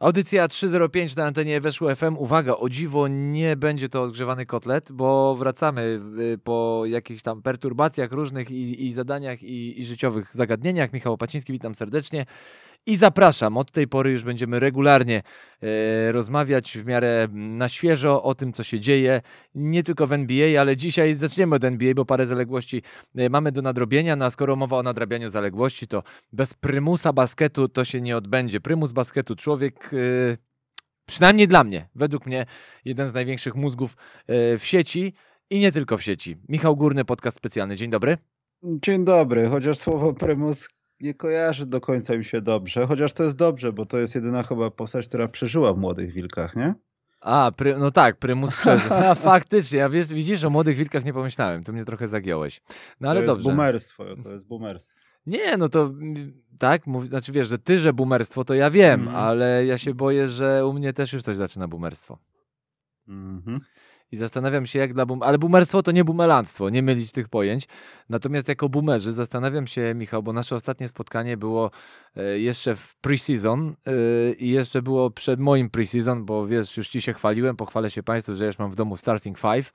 Audycja 305 na antenie Weszło FM. Uwaga, o dziwo nie będzie to odgrzewany kotlet, bo wracamy y, po jakichś tam perturbacjach różnych i, i zadaniach i, i życiowych zagadnieniach. Michał Opaciński, witam serdecznie. I zapraszam, od tej pory już będziemy regularnie e, rozmawiać w miarę na świeżo o tym, co się dzieje, nie tylko w NBA, ale dzisiaj zaczniemy od NBA, bo parę zaległości e, mamy do nadrobienia, no a skoro mowa o nadrabianiu zaległości, to bez prymusa basketu to się nie odbędzie. Prymus basketu, człowiek... E, przynajmniej dla mnie, według mnie, jeden z największych mózgów w sieci i nie tylko w sieci. Michał Górny, podcast specjalny. Dzień dobry. Dzień dobry, chociaż słowo prymus nie kojarzy do końca mi się dobrze, chociaż to jest dobrze, bo to jest jedyna chyba postać, która przeżyła w Młodych Wilkach, nie? A, pry, no tak, Prymus przeżył. A, faktycznie, ja wiesz, widzisz, o Młodych Wilkach nie pomyślałem, to mnie trochę zagiąłeś. No ale to dobrze. jest boomerstwo, to jest boomerstwo. Nie, no to mm, tak, mów, znaczy wiesz, że ty, że boomerstwo, to ja wiem, Mhm. ale ja się boję, że u mnie też już coś zaczyna boomerstwo. Mhm. I zastanawiam się, jak dla boom... Ale boomerstwo to nie boomelanstwo, nie mylić tych pojęć. Natomiast jako boomerzy zastanawiam się, Michał, bo nasze ostatnie spotkanie było e, jeszcze w pre-season e, i jeszcze było przed moim pre-season, bo wiesz, już ci się chwaliłem, pochwalę się Państwu, że już mam w domu starting five.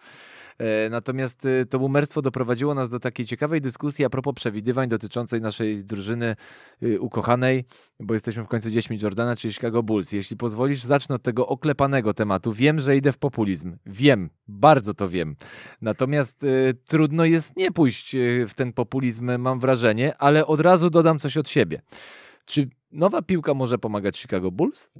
E, Natomiast e, to boomerstwo doprowadziło nas do takiej ciekawej dyskusji a propos przewidywań dotyczącej naszej drużyny y, ukochanej, bo jesteśmy w końcu dziećmi Jordana, czyli Chicago Bulls. Jeśli pozwolisz, zacznę od tego oklepanego tematu. Wiem, że idę w populizm. Wiem, bardzo to wiem. Natomiast y, trudno jest nie pójść y, w ten populizm, mam wrażenie, ale od razu dodam coś od siebie. Czy nowa piłka może pomagać Chicago Bulls?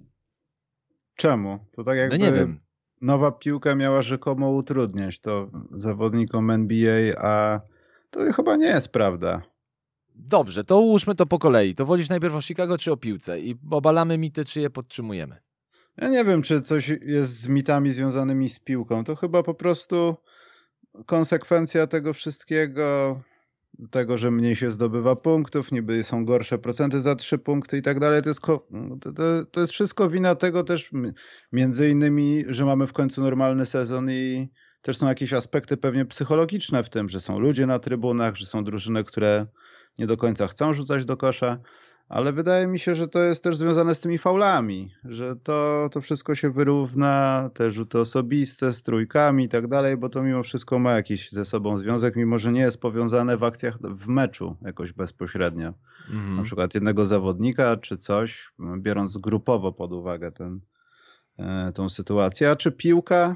Czemu? To tak No jakby nie wiem. Nowa piłka miała rzekomo utrudniać to zawodnikom NBA, a to chyba nie jest prawda. Dobrze, to ułóżmy to po kolei. To wolisz najpierw o Chicago czy o piłce? I obalamy mity, czy je podtrzymujemy? Ja nie wiem, czy coś jest z mitami związanymi z piłką. To chyba po prostu konsekwencja tego wszystkiego, tego, że mniej się zdobywa punktów, niby są gorsze procenty za trzy punkty i tak dalej. To jest, ko- to, to, to jest wszystko wina tego też, między innymi, że mamy w końcu normalny sezon i też są jakieś aspekty pewnie psychologiczne w tym, że są ludzie na trybunach, że są drużyny, które nie do końca chcą rzucać do kosza. Ale wydaje mi się, że to jest też związane z tymi faulami, że to, to wszystko się wyrówna, te rzuty osobiste z trójkami i tak dalej, bo to mimo wszystko ma jakiś ze sobą związek, mimo że nie jest powiązane w akcjach w meczu jakoś bezpośrednio. Mhm. Na przykład jednego zawodnika czy coś, biorąc grupowo pod uwagę ten, e, tą sytuację. A czy piłka?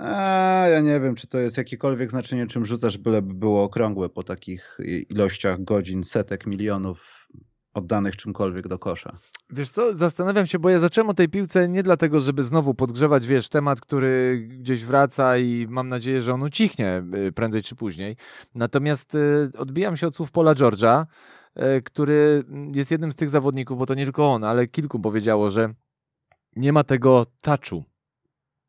A, ja nie wiem, czy to jest jakiekolwiek znaczenie, czym rzucasz, byleby było okrągłe po takich ilościach godzin, setek milionów oddanych czymkolwiek do kosza. Wiesz co, zastanawiam się, bo ja zacząłem o tej piłce nie dlatego, żeby znowu podgrzewać, wiesz, temat, który gdzieś wraca i mam nadzieję, że on ucichnie y, prędzej czy później. Natomiast y, odbijam się od słów Paula George'a, y, który jest jednym z tych zawodników, bo to nie tylko on, ale kilku powiedziało, że nie ma tego touchu.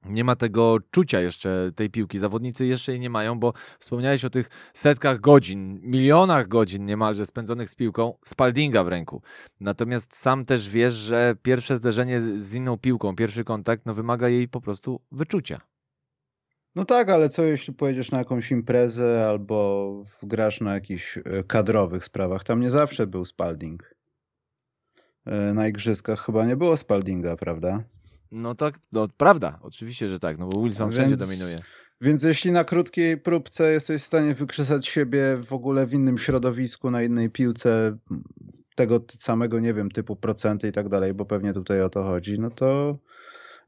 Nie ma tego czucia jeszcze tej piłki. Zawodnicy jeszcze jej nie mają, bo wspomniałeś o tych setkach godzin, milionach godzin niemalże spędzonych z piłką, Spaldinga w ręku. Natomiast sam też wiesz, że pierwsze zderzenie z inną piłką, pierwszy kontakt, no wymaga jej po prostu wyczucia. No tak, ale co jeśli pojedziesz na jakąś imprezę albo grasz na jakichś e, kadrowych sprawach? Tam nie zawsze był Spalding. E, Na igrzyskach chyba nie było Spaldinga, prawda? No tak, no prawda, oczywiście, że tak, no bo Wilson A wszędzie więc- dominuje. Więc jeśli na krótkiej próbce jesteś w stanie wykrzesać siebie w ogóle w innym środowisku, na innej piłce, tego samego, nie wiem, typu procenty i tak dalej, bo pewnie tutaj o to chodzi, no to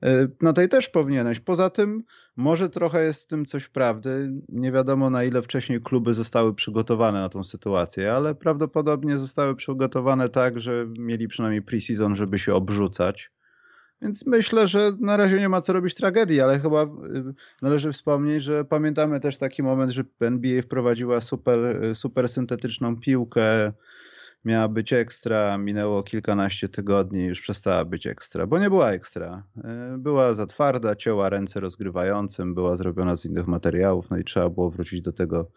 y, na tej też powinieneś. Poza tym może trochę jest w tym coś prawdy. Nie wiadomo na ile wcześniej kluby zostały przygotowane na tą sytuację, ale prawdopodobnie zostały przygotowane tak, że mieli przynajmniej pre-season, żeby się obrzucać. Więc myślę, że na razie nie ma co robić tragedii, ale chyba y, należy wspomnieć, że pamiętamy też taki moment, że NBA wprowadziła super, super syntetyczną piłkę. Miała być ekstra, minęło kilkanaście tygodni, już przestała być ekstra, bo nie była ekstra. Y, Była za twarda, cięła ręce rozgrywającym, była zrobiona z innych materiałów, no i trzeba było wrócić do tego,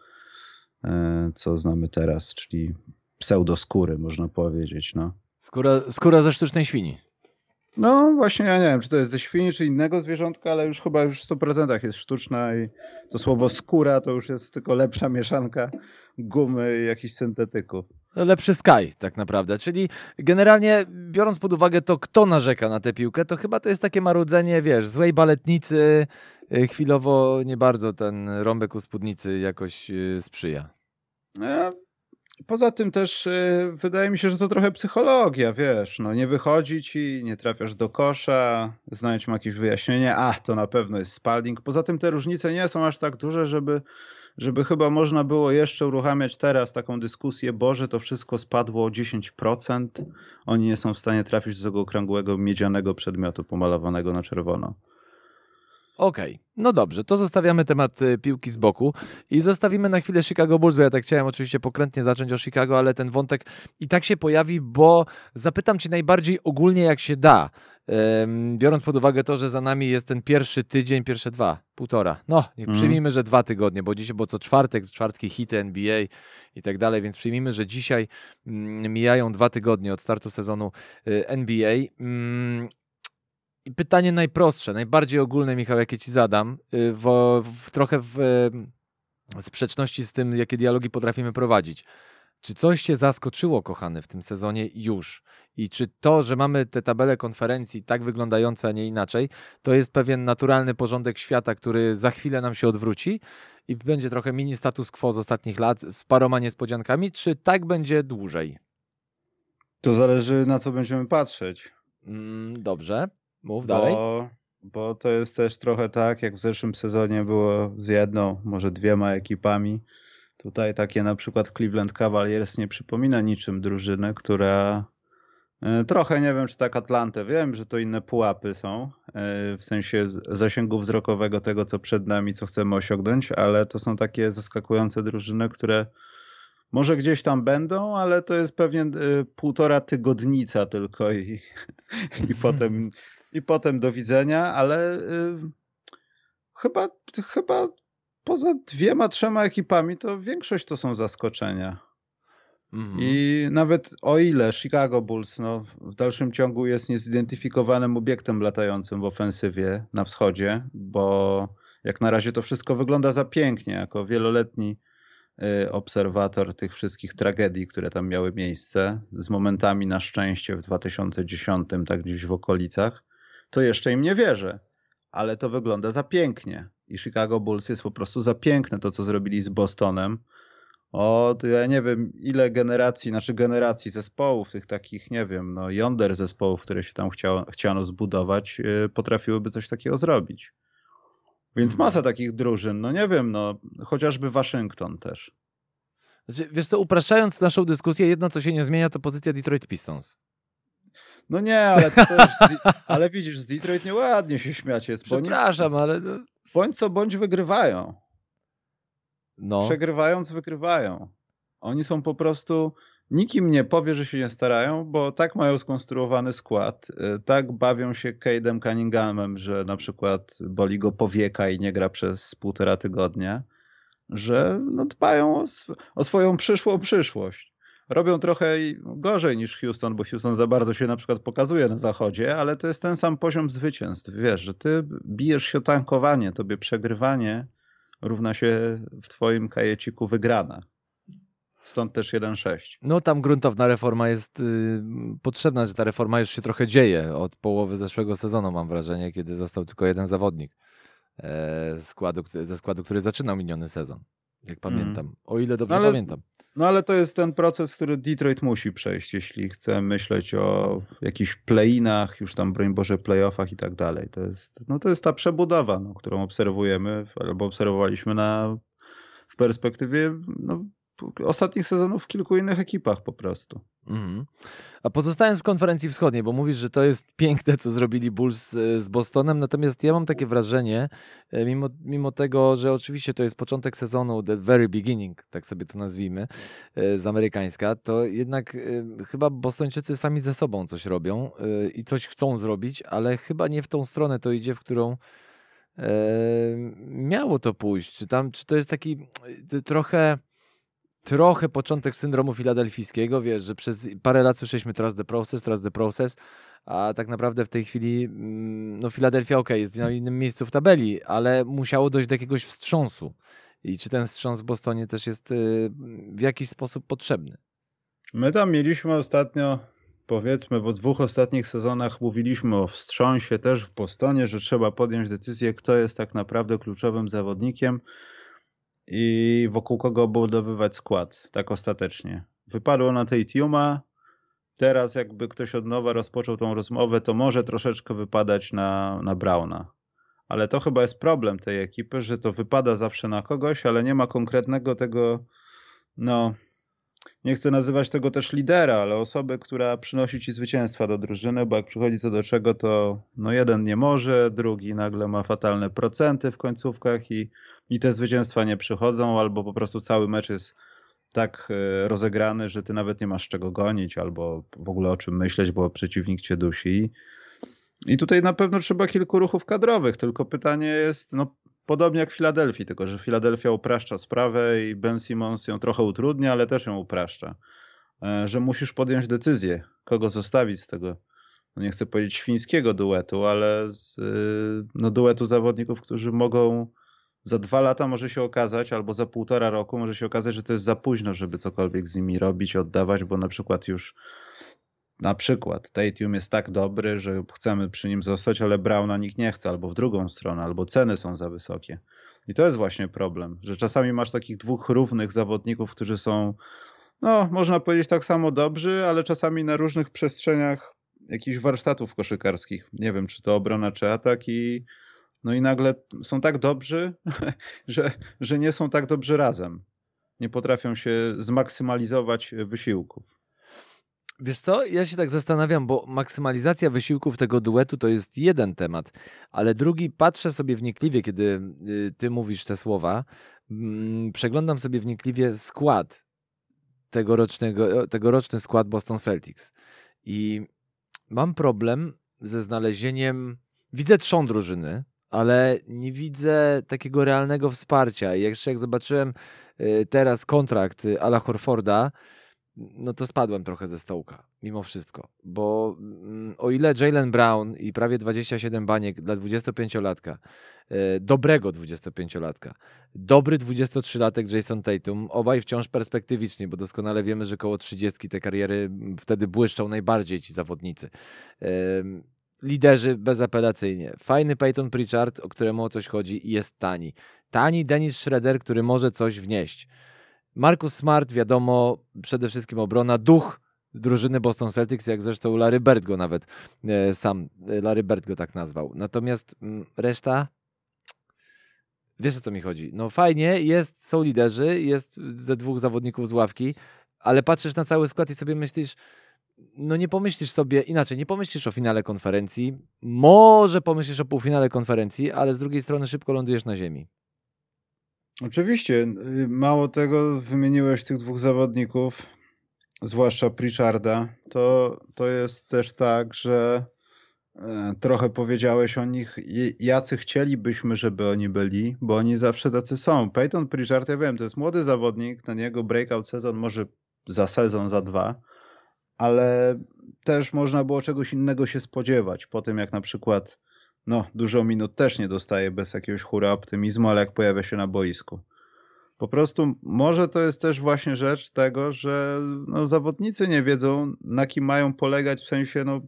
y, co znamy teraz, czyli pseudoskóry, można powiedzieć. No. Skóra, skóra ze sztucznej świni. No właśnie, ja nie wiem, czy to jest ze świni, czy innego zwierzątka, ale już chyba już w 100% jest sztuczna i to słowo skóra to już jest tylko lepsza mieszanka gumy i jakichś syntetyków. lepszy Sky tak naprawdę. Czyli generalnie biorąc pod uwagę to, kto narzeka na tę piłkę, to chyba to jest takie marudzenie, wiesz, złej baletnicy, y, chwilowo nie bardzo ten rąbek u spódnicy jakoś y, sprzyja. Ja Poza tym też y, wydaje mi się, że to trochę psychologia, wiesz, no nie wychodzi ci, nie trafiasz do kosza, znajdź ma jakieś wyjaśnienie, a to na pewno jest spalding. Poza tym te różnice nie są aż tak duże, żeby, żeby chyba można było jeszcze uruchamiać teraz taką dyskusję, Boże, to wszystko spadło o 10%, oni nie są w stanie trafić do tego okrągłego, miedzianego przedmiotu pomalowanego na czerwono. Okej, okay. no dobrze, to zostawiamy temat y, piłki z boku i zostawimy na chwilę Chicago Bulls, bo ja tak chciałem oczywiście pokrętnie zacząć o Chicago, ale ten wątek i tak się pojawi, bo zapytam Cię najbardziej ogólnie jak się da, biorąc pod uwagę to, że za nami jest ten pierwszy tydzień, pierwsze dwa, półtora, no mm. przyjmijmy, że dwa tygodnie, bo dzisiaj, bo co czwartek, z czwartki hity NBA i tak dalej, więc przyjmijmy, że dzisiaj mm, mijają dwa tygodnie od startu sezonu y, NBA. I pytanie najprostsze, najbardziej ogólne, Michał, jakie ci zadam, y, w, w, trochę w sprzeczności z tym, jakie dialogi potrafimy prowadzić. Czy coś cię zaskoczyło, kochany, w tym sezonie już? I czy to, że mamy te tabele konferencji tak wyglądające, a nie inaczej, to jest pewien naturalny porządek świata, który za chwilę nam się odwróci i będzie trochę mini status quo z ostatnich lat z paroma niespodziankami, czy tak będzie dłużej? To zależy na co będziemy patrzeć. Mm, dobrze. Mów bo, dalej. Bo to jest też trochę tak, jak w zeszłym sezonie było z jedną, może dwiema ekipami. Tutaj takie na przykład Cleveland Cavaliers nie przypomina niczym drużyny, która e, trochę nie wiem, czy tak Atlantę. Wiem, że to inne pułapy są, e, w sensie zasięgu wzrokowego tego, co przed nami, co chcemy osiągnąć, ale to są takie zaskakujące drużyny, które może gdzieś tam będą, ale to jest pewnie e, półtora tygodnica tylko i, i potem i potem do widzenia, ale y, chyba, chyba poza dwiema, trzema ekipami to większość to są zaskoczenia. Mhm. I nawet o ile Chicago Bulls no, w dalszym ciągu jest niezidentyfikowanym obiektem latającym w ofensywie na wschodzie, bo jak na razie to wszystko wygląda za pięknie, jako wieloletni y, obserwator tych wszystkich tragedii, które tam miały miejsce, z momentami na szczęście w 2010, tak gdzieś w okolicach, to jeszcze im nie wierzę. Ale to wygląda za pięknie. I Chicago Bulls jest po prostu za piękne to, co zrobili z Bostonem. O, ja nie wiem, ile generacji, znaczy generacji zespołów, tych takich, nie wiem, no, yonder zespołów, które się tam chciało, chciano zbudować, yy, potrafiłyby coś takiego zrobić. Więc mhm. masa takich drużyn, no nie wiem, no, chociażby Waszyngton też. Znaczy, wiesz co, upraszczając naszą dyskusję, jedno co się nie zmienia, to pozycja Detroit Pistons. No nie, ale to też, ale widzisz, z Detroit nieładnie się śmiać jest. Przepraszam, ale... No... Bądź co bądź wygrywają. No. Przegrywając wygrywają. Oni są po prostu... Nikim nie powie, że się nie starają, bo tak mają skonstruowany skład, y, tak bawią się Cade'em Cunninghamem, że na przykład boli go powieka i nie gra przez półtora tygodnia, że no dbają o, sw o swoją przyszłą przyszłość robią trochę gorzej niż Houston, bo Houston za bardzo się na przykład pokazuje na zachodzie, ale to jest ten sam poziom zwycięstw. Wiesz, że ty bijesz się tankowanie, tobie przegrywanie równa się w twoim kajeciku wygrana. Stąd też 1-6. No tam gruntowna reforma jest y, potrzebna, że ta reforma już się trochę dzieje od połowy zeszłego sezonu, mam wrażenie, kiedy został tylko jeden zawodnik e, składu, ze składu, który zaczynał miniony sezon, jak mhm. pamiętam. Mm. O ile dobrze no, ale... pamiętam. No ale to jest ten proces, który Detroit musi przejść, jeśli chce myśleć o jakichś play-inach, już tam broń Boże playoffach i tak dalej. To jest, no to jest ta przebudowa, no, którą obserwujemy albo obserwowaliśmy na, w perspektywie no, ostatnich sezonów w kilku innych ekipach po prostu. Mhm. A pozostając w konferencji wschodniej, bo mówisz, że to jest piękne, co zrobili Bulls z, z Bostonem, natomiast ja mam takie wrażenie, e, mimo, mimo tego, że oczywiście to jest początek sezonu, the very beginning, tak sobie to nazwijmy, e, z amerykańska, to jednak e, chyba Bostończycy sami ze sobą coś robią i coś chcą zrobić, ale chyba nie w tą stronę to idzie, w którą miało to pójść. Czy, tam, czy to jest taki trochę trochę początek syndromu filadelfijskiego, wiesz, że przez parę lat słyszeliśmy teraz the process, teraz the process, a tak naprawdę w tej chwili mm, no Filadelfia ok, jest na innym miejscu w tabeli, ale musiało dojść do jakiegoś wstrząsu. I czy ten wstrząs w Bostonie też jest y, w jakiś sposób potrzebny? My tam mieliśmy ostatnio, powiedzmy, w dwóch ostatnich sezonach mówiliśmy o wstrząsie też w Bostonie, że trzeba podjąć decyzję, kto jest tak naprawdę kluczowym zawodnikiem i wokół kogo obudowywać skład, tak ostatecznie. Wypadło na tej Tiuma, teraz jakby ktoś od nowa rozpoczął tą rozmowę, to może troszeczkę wypadać na, na Brauna. Ale to chyba jest problem tej ekipy, że to wypada zawsze na kogoś, ale nie ma konkretnego tego, no, nie chcę nazywać tego też lidera, ale osoby, która przynosi ci zwycięstwa do drużyny, bo jak przychodzi co do czego, to no jeden nie może, drugi nagle ma fatalne procenty w końcówkach i, i te zwycięstwa nie przychodzą, albo po prostu cały mecz jest tak e, rozegrany, że ty nawet nie masz czego gonić, albo w ogóle o czym myśleć, bo przeciwnik cię dusi. I tutaj na pewno trzeba kilku ruchów kadrowych, tylko pytanie jest, no podobnie jak w Filadelfii, tylko że Filadelfia upraszcza sprawę i Ben Simmons ją trochę utrudnia, ale też ją upraszcza. E, że musisz podjąć decyzję, kogo zostawić z tego, no nie chcę powiedzieć świńskiego duetu, ale z y, no, duetu zawodników, którzy mogą za dwa lata może się okazać, albo za półtora roku może się okazać, że to jest za późno, żeby cokolwiek z nimi robić, oddawać, bo na przykład już na przykład Tatum jest tak dobry, że chcemy przy nim zostać, ale Browna nikt nie chce, albo w drugą stronę, albo ceny są za wysokie. I to jest właśnie problem, że czasami masz takich dwóch równych zawodników, którzy są, no, można powiedzieć tak samo dobrzy, ale czasami na różnych przestrzeniach jakichś warsztatów koszykarskich. Nie wiem, czy to obrona, czy atak i no i nagle są tak dobrzy, że, że nie są tak dobrzy razem. Nie potrafią się zmaksymalizować wysiłków. Wiesz co, ja się tak zastanawiam, bo maksymalizacja wysiłków tego duetu to jest jeden temat, ale drugi, patrzę sobie wnikliwie, kiedy y, ty mówisz te słowa, mm, przeglądam sobie wnikliwie skład tegorocznego, tegoroczny skład Boston Celtics. I mam problem ze znalezieniem, widzę trzon drużyny, ale nie widzę takiego realnego wsparcia. I jeszcze jak zobaczyłem y, teraz kontrakt Ala Horforda, no to spadłem trochę ze stołka, mimo wszystko. Bo mm, o ile Jalen Brown i prawie 27 baniek dla 25-latka, e, dobrego 25-latka, dobry 23-latek Jason Tatum, obaj wciąż perspektywiczni, bo doskonale wiemy, że koło 30 te kariery wtedy błyszczą najbardziej ci zawodnicy. Liderzy bezapelacyjnie. Fajny Peyton Pritchard, o któremu o coś chodzi i jest tani. Tani Dennis Schroeder, który może coś wnieść. Marcus Smart, wiadomo, przede wszystkim obrona, duch drużyny Boston Celtics, jak zresztą Larry Bird go nawet e, sam, e, Larry Bird go tak nazwał. Natomiast m, mm, reszta, wiesz o co mi chodzi. No fajnie, jest, są liderzy, jest ze dwóch zawodników z ławki, ale patrzysz na cały skład i sobie myślisz, no nie pomyślisz sobie inaczej, nie pomyślisz o finale konferencji, może pomyślisz o półfinale konferencji, ale z drugiej strony szybko lądujesz na ziemi. Oczywiście. Y, mało tego, wymieniłeś tych dwóch zawodników, zwłaszcza Pritcharda. To, to jest też tak, że e, trochę powiedziałeś o nich, jacy chcielibyśmy, żeby oni byli, bo oni zawsze tacy są. Peyton Pritchard, ja wiem, to jest młody zawodnik, na niego breakout sezon może za sezon, za dwa, ale też można było czegoś innego się spodziewać po tym, jak na przykład no, dużo minut też nie dostaje bez jakiegoś hura optymizmu, ale jak pojawia się na boisku. Po prostu może to jest też właśnie rzecz tego, że no, zawodnicy nie wiedzą, na kim mają polegać, w sensie, no,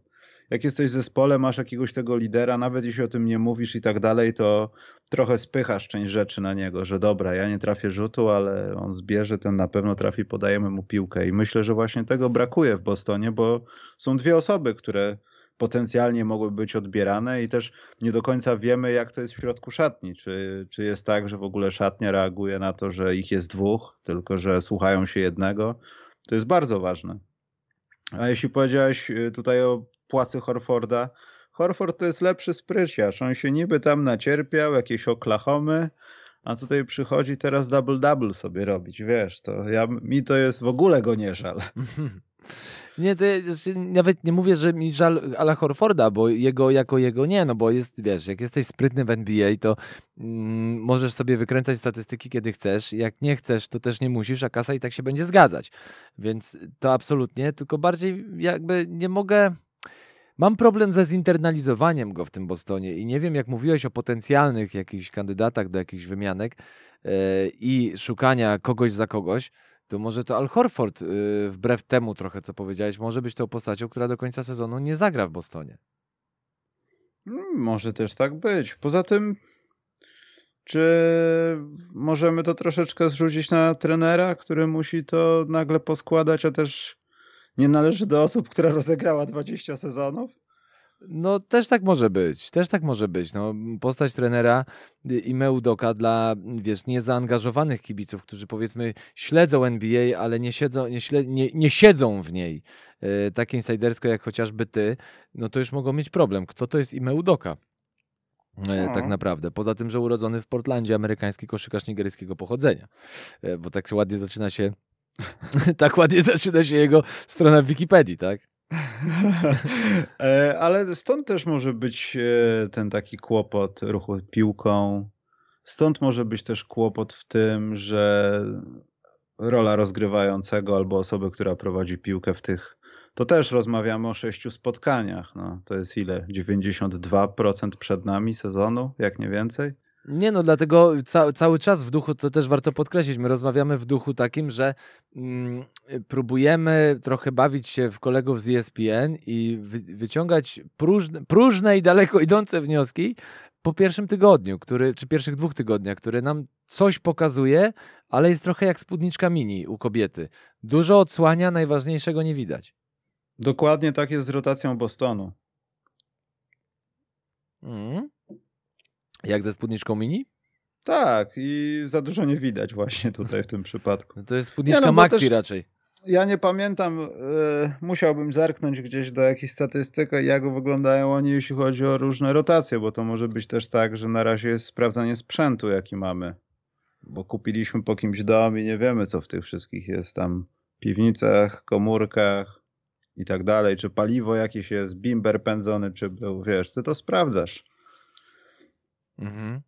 jak jesteś w zespole, masz jakiegoś tego lidera, nawet jeśli o tym nie mówisz i tak dalej, to trochę spychasz część rzeczy na niego, że dobra, ja nie trafię rzutu, ale on zbierze, ten na pewno trafi, podajemy mu piłkę. I myślę, że właśnie tego brakuje w Bostonie, bo są dwie osoby, które potencjalnie mogły być odbierane i też nie do końca wiemy, jak to jest w środku szatni. Czy, czy jest tak, że w ogóle szatnia reaguje na to, że ich jest dwóch, tylko że słuchają się jednego. To jest bardzo ważne. A jeśli powiedziałeś y, tutaj o płacy Horforda, Horford to jest lepszy spryciarz. On się niby tam nacierpiał, jakieś Oklahomy, a tutaj przychodzi teraz double-double sobie robić, wiesz, to ja, mi to jest w ogóle go nie żal. Nie, to ja, znaczy, nawet nie mówię, że mi żal Ala Horforda, bo jego jako jego nie, no bo jest, wiesz, jak jesteś sprytny w NBA, to mm, możesz sobie wykręcać statystyki, kiedy chcesz. Jak nie chcesz, to też nie musisz, a kasa i tak się będzie zgadzać. Więc to absolutnie, tylko bardziej jakby nie mogę... Mam problem ze zinternalizowaniem go w tym Bostonie i nie wiem, jak mówiłeś o potencjalnych jakichś kandydatach do jakichś wymianek yy, i szukania kogoś za kogoś, to może to Al Horford, yy, wbrew temu trochę, co powiedziałeś, może być tą postacią, która do końca sezonu nie zagra w Bostonie. Hmm, może też tak być. Poza tym, czy możemy to troszeczkę zrzucić na trenera, który musi to nagle poskładać, a też nie należy do osób, która rozegrała 20 sezonów? No też tak może być, też tak może być. No, postać trenera i Meudoka dla, wiesz, niezaangażowanych kibiców, którzy powiedzmy śledzą NBA, ale nie siedzą, nie, śled, nie, nie siedzą w niej e, tak insidersko jak chociażby ty, no to już mogą mieć problem. Kto to jest Imeudoka? E, tak naprawdę. Poza tym, że urodzony w Portlandzie, amerykański koszykarz nigeryjskiego pochodzenia. Bo tak ładnie zaczyna się tak ładnie zaczyna się jego strona w Wikipedii, tak? E, ale stąd też może być e, ten taki kłopot ruchu piłką. Stąd może być też kłopot w tym, że rola rozgrywającego albo osoby, która prowadzi piłkę w tych. To też rozmawiamy o sześciu spotkaniach. No, to jest ile? 92% przed nami sezonu, jak nie więcej? Nie no, dlatego ca cały czas w duchu, to też warto podkreślić, my rozmawiamy w duchu takim, że mm, próbujemy trochę bawić się w kolegów z ESPN i wy wyciągać próżne, próżne i daleko idące wnioski po pierwszym tygodniu, który, czy pierwszych dwóch tygodniach, które nam coś pokazuje, ale jest trochę jak spódniczka mini u kobiety. Dużo odsłania, najważniejszego nie widać. Dokładnie tak jest z rotacją Bostonu. Mm. Jak ze spódniczką mini? Tak, i za dużo nie widać właśnie tutaj w tym przypadku. No to jest spódniczka no, maxi raczej. Ja nie pamiętam, y, musiałbym zerknąć gdzieś do jakiejś statystyk, jak wyglądają oni, jeśli chodzi o różne rotacje, bo to może być też tak, że na razie jest sprawdzanie sprzętu, jaki mamy. Bo kupiliśmy po kimś dom i nie wiemy, co w tych wszystkich jest tam piwnicach, komórkach i tak dalej, czy paliwo jakieś jest, bimber pędzony, czy wiesz, ty to sprawdzasz. Mhm.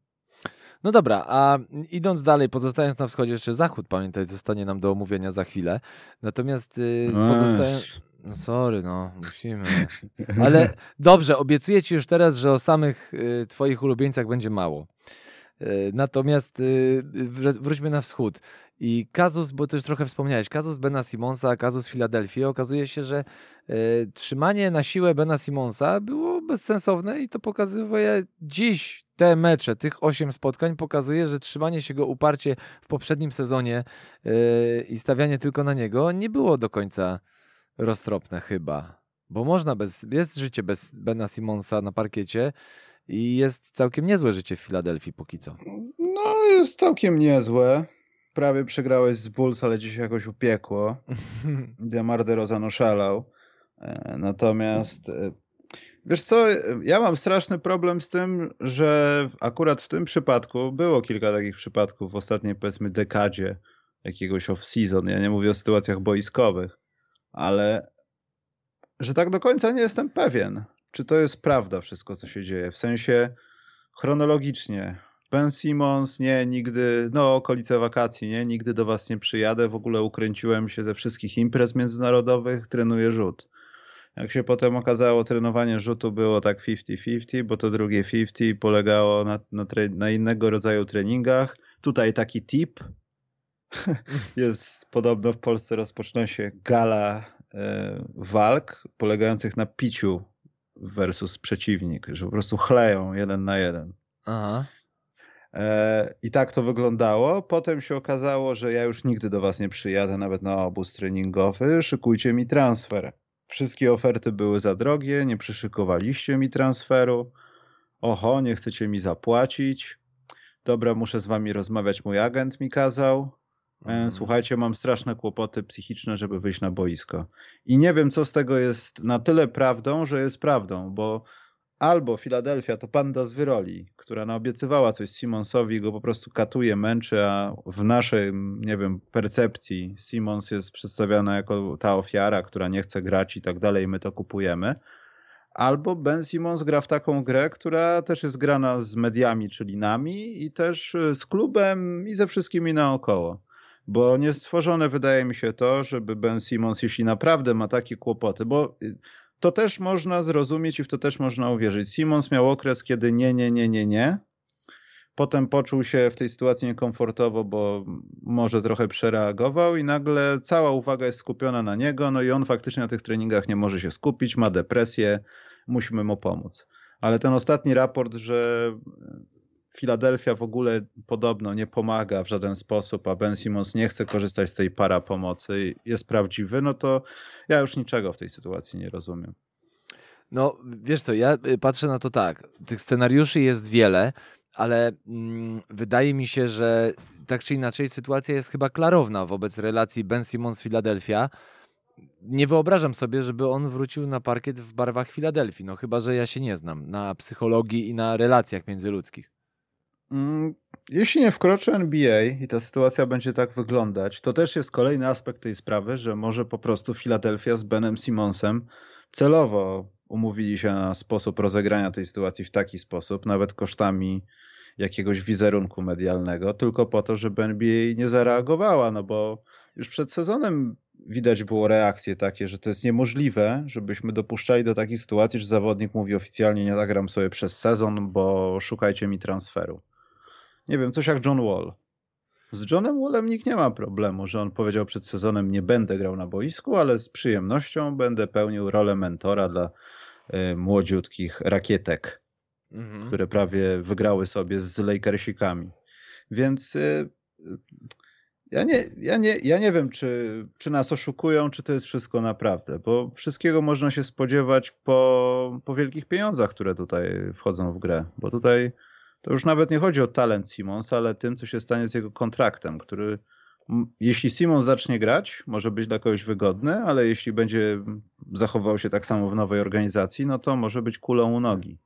No dobra, a idąc dalej, pozostając na wschodzie, jeszcze zachód, pamiętaj, zostanie nam do omówienia za chwilę. Natomiast yy, pozostając. No sorry, no, musimy. Ale dobrze, obiecuję ci już teraz, że o samych y, twoich ulubieńcach będzie mało. Y, natomiast y, wróćmy na wschód. I kazus, bo to już trochę wspomniałeś, kazus Bena Simonsa, kazus Filadelfii, okazuje się, że trzymanie na siłę Bena Simonsa było bezsensowne i to pokazuje dziś te mecze, tych osiem spotkań pokazuje, że trzymanie się go uparcie w poprzednim sezonie yy, i stawianie tylko na niego nie było do końca roztropne chyba. Bo można bez, jest życie bez Bena Simonsa na parkiecie i jest całkiem niezłe życie w Filadelfii póki co. No, jest całkiem niezłe. Prawie przegrałeś z Bulls, ale dziś jakoś upiekło. Demar DeRozan oszalał. E, natomiast e, Wiesz co, ja mam straszny problem z tym, że akurat w tym przypadku było kilka takich przypadków w ostatniej powiedzmy dekadzie jakiegoś off-season. Ja nie mówię o sytuacjach boiskowych, ale że tak do końca nie jestem pewien, czy to jest prawda wszystko, co się dzieje. W sensie chronologicznie. Ben Simmons, nie, nigdy, no okolice wakacji, nie, nigdy do was nie przyjadę, w ogóle ukręciłem się ze wszystkich imprez międzynarodowych, trenuję rzut. Jak się potem okazało, trenowanie rzutu było tak 50-50, bo to drugie 50 polegało na, na, na innego rodzaju treningach. Tutaj taki tip. Jest podobno w Polsce rozpoczyna się gala e, walk polegających na piciu versus przeciwnik, że po prostu chleją jeden na jeden. Aha. E, I tak to wyglądało. Potem się okazało, że ja już nigdy do was nie przyjadę, nawet na obóz treningowy. Szykujcie mi transfer. Wszystkie oferty były za drogie, nie przyszykowaliście mi transferu. Oho, nie chcecie mi zapłacić. Dobra, muszę z wami rozmawiać, mój agent mi kazał. E, mhm. Słuchajcie, mam straszne kłopoty psychiczne, żeby wyjść na boisko. I nie wiem, co z tego jest na tyle prawdą, że jest prawdą, bo albo Filadelfia to panda z wyroli, która naobiecywała coś Simonsowi, go po prostu katuje, męczy, a w naszej, nie wiem, percepcji Simons jest przedstawiana jako ta ofiara, która nie chce grać i tak dalej, my to kupujemy. Albo Ben Simons gra w taką grę, która też jest grana z mediami, czyli nami, i też z klubem i ze wszystkimi naokoło. Bo nie stworzone wydaje mi się to, żeby Ben Simons, jeśli naprawdę ma takie kłopoty, bo to też można zrozumieć i w to też można uwierzyć. Simons miał okres, kiedy nie, nie, nie, nie, nie. Potem poczuł się w tej sytuacji niekomfortowo, bo może trochę przereagował i nagle cała uwaga jest skupiona na niego, no i on faktycznie na tych treningach nie może się skupić, ma depresję, musimy mu pomóc. Ale ten ostatni raport, że Filadelfia w ogóle podobno nie pomaga w żaden sposób, a Ben Simmons nie chce korzystać z tej para pomocy, jest prawdziwy, no to ja już niczego w tej sytuacji nie rozumiem. No, wiesz co, ja y, patrzę na to tak. Tych scenariuszy jest wiele, ale mm, wydaje mi się, że tak czy inaczej sytuacja jest chyba klarowna wobec relacji Ben Simmons-Filadelfia. Nie wyobrażam sobie, żeby on wrócił na parkiet w barwach Filadelfii, no chyba, że ja się nie znam na psychologii i na relacjach międzyludzkich. Mm, jeśli nie wkroczy NBA i ta sytuacja będzie tak wyglądać, to też jest kolejny aspekt tej sprawy, że może po prostu Filadelfia z Benem Simonsem celowo umówili się na sposób rozegrania tej sytuacji w taki sposób, nawet kosztami jakiegoś wizerunku medialnego, tylko po to, żeby NBA nie zareagowała, no bo już przed sezonem widać było reakcje takie, że to jest niemożliwe, żebyśmy dopuszczali do takiej sytuacji, że zawodnik mówi oficjalnie nie zagram sobie przez sezon, bo szukajcie mi transferu. Nie wiem, coś jak John Wall. Z Johnem Wallem nikt nie ma problemu, że on powiedział przed sezonem nie będę grał na boisku, ale z przyjemnością będę pełnił rolę mentora dla y, młodziutkich rakietek mhm. które prawie wygrały sobie z Lakersikami. Więc y, ja nie, ja nie, ja nie wiem, czy, czy nas oszukują, czy to jest wszystko naprawdę, bo wszystkiego można się spodziewać po, po wielkich pieniądzach, które tutaj wchodzą w grę, bo tutaj to już nawet nie chodzi o talent Simons, ale tym, co się stanie z jego kontraktem, który jeśli Simon zacznie grać, może być dla kogoś wygodny, ale jeśli będzie zachował się tak samo w nowej organizacji, no to może być kulą u nogi.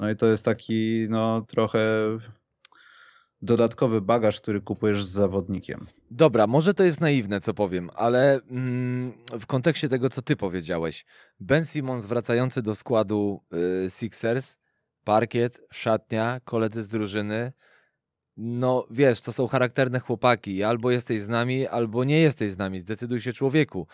No i to jest taki no trochę dodatkowy bagaż, który kupujesz z zawodnikiem. Dobra, może to jest naiwne, co powiem, ale mm, w kontekście tego, co ty powiedziałeś, Ben Simmons wracający do składu y, Sixers, parkiet, szatnia, koledzy z drużyny, no wiesz, to są charakterne chłopaki, albo jesteś z nami, albo nie jesteś z nami, zdecyduj się człowieku.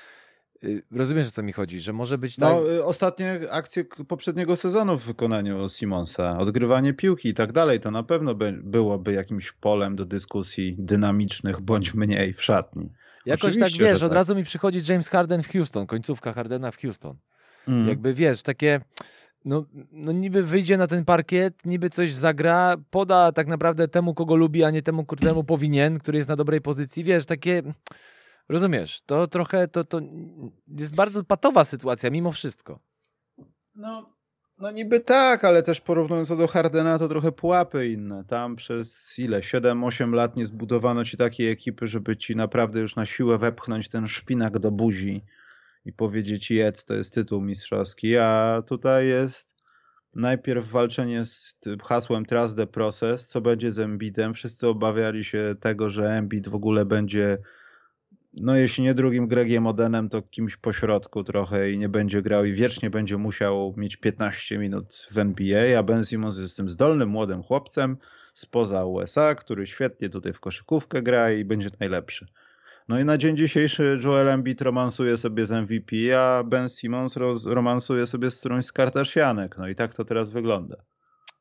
Y, rozumiesz, o co mi chodzi, że może być tak... No, ostatnie akcje poprzedniego sezonu w wykonaniu Simonsa, odgrywanie piłki i tak dalej, to na pewno by, byłoby jakimś polem do dyskusji dynamicznych bądź mniej w szatni. Jakoś tak, Oczywiście, tak, wiesz, od tak. razu mi przychodzi James Harden w Houston, końcówka Hardena w Houston. Mm. Jakby, wiesz, takie... No, no niby wyjdzie na ten parkiet, niby coś zagra, poda tak naprawdę temu, kogo lubi, a nie temu, któremu powinien, który jest na dobrej pozycji, wiesz, takie Rozumiesz, to trochę to, to jest bardzo patowa sytuacja mimo wszystko. No, no niby tak, ale też porównując to do Hardena, to trochę pułapy inne. Tam przez ile? 7-8 lat nie zbudowano ci takiej ekipy, żeby ci naprawdę już na siłę wepchnąć ten szpinak do buzi i powiedzieć jedz, to jest tytuł mistrzowski, a tutaj jest najpierw walczenie z hasłem Trust the Process, co będzie z Embidem. Wszyscy obawiali się tego, że Embid w ogóle będzie no jeśli nie drugim Gregiem Odenem, to kimś pośrodku trochę i nie będzie grał i wiecznie będzie musiał mieć 15 minut w NBA, a Ben Simmons jest tym zdolnym młodym chłopcem spoza USA, który świetnie tutaj w koszykówkę gra i będzie najlepszy. No i na dzień dzisiejszy Joel Embiid romansuje sobie z MVP, a Ben Simmons romansuje sobie z którąś z Kardashianek. No i tak to teraz wygląda.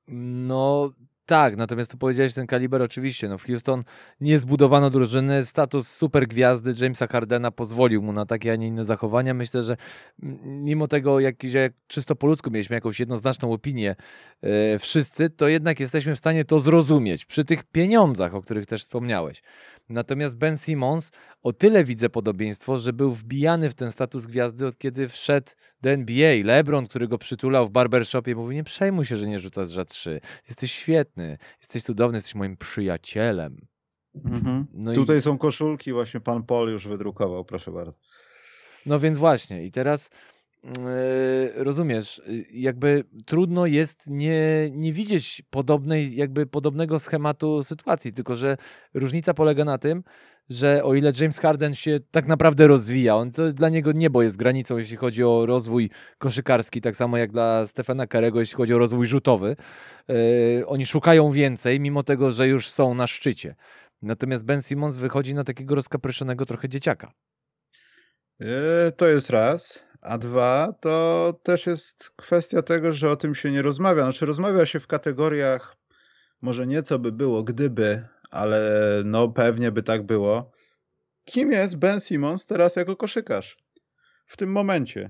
No tak, natomiast tu powiedziałeś ten kaliber oczywiście. No w Houston nie zbudowano drużyny. Status super gwiazdy Jamesa Hardena pozwolił mu na takie, a nie inne zachowania. Myślę, że mimo tego, jak czysto po ludzku mieliśmy jakąś jednoznaczną opinię e, wszyscy, to jednak jesteśmy w stanie to zrozumieć przy tych pieniądzach, o których też wspomniałeś. Natomiast Ben Simmons o tyle widzę podobieństwo, że był wbijany w ten status gwiazdy od kiedy wszedł do NBA. LeBron, który go przytulał w barbershopie, mówi: Nie przejmuj się, że nie rzucasz za trzy. Jesteś świetny, jesteś cudowny, jesteś moim przyjacielem. Mhm. No Tutaj i... są koszulki, właśnie pan Paul już wydrukował, proszę bardzo. No więc właśnie, i teraz rozumiesz, y, jakby trudno jest nie, nie widzieć podobnej, jakby podobnego schematu sytuacji, tylko że różnica polega na tym, że o ile James Harden się tak naprawdę rozwija, on to dla niego niebo jest granicą, jeśli chodzi o rozwój koszykarski, tak samo jak dla Stefana Karego, jeśli chodzi o rozwój rzutowy. Yy, oni szukają więcej, mimo tego, że już są na szczycie. Natomiast Ben Simmons wychodzi na takiego rozkapryszonego trochę dzieciaka. Yy, to jest raz. A dwa, to też jest kwestia tego, że o tym się nie rozmawia. Znaczy, rozmawia się w kategoriach może nieco by było, gdyby, ale no pewnie by tak było. Kim jest Ben Simmons teraz jako koszykarz? W tym momencie.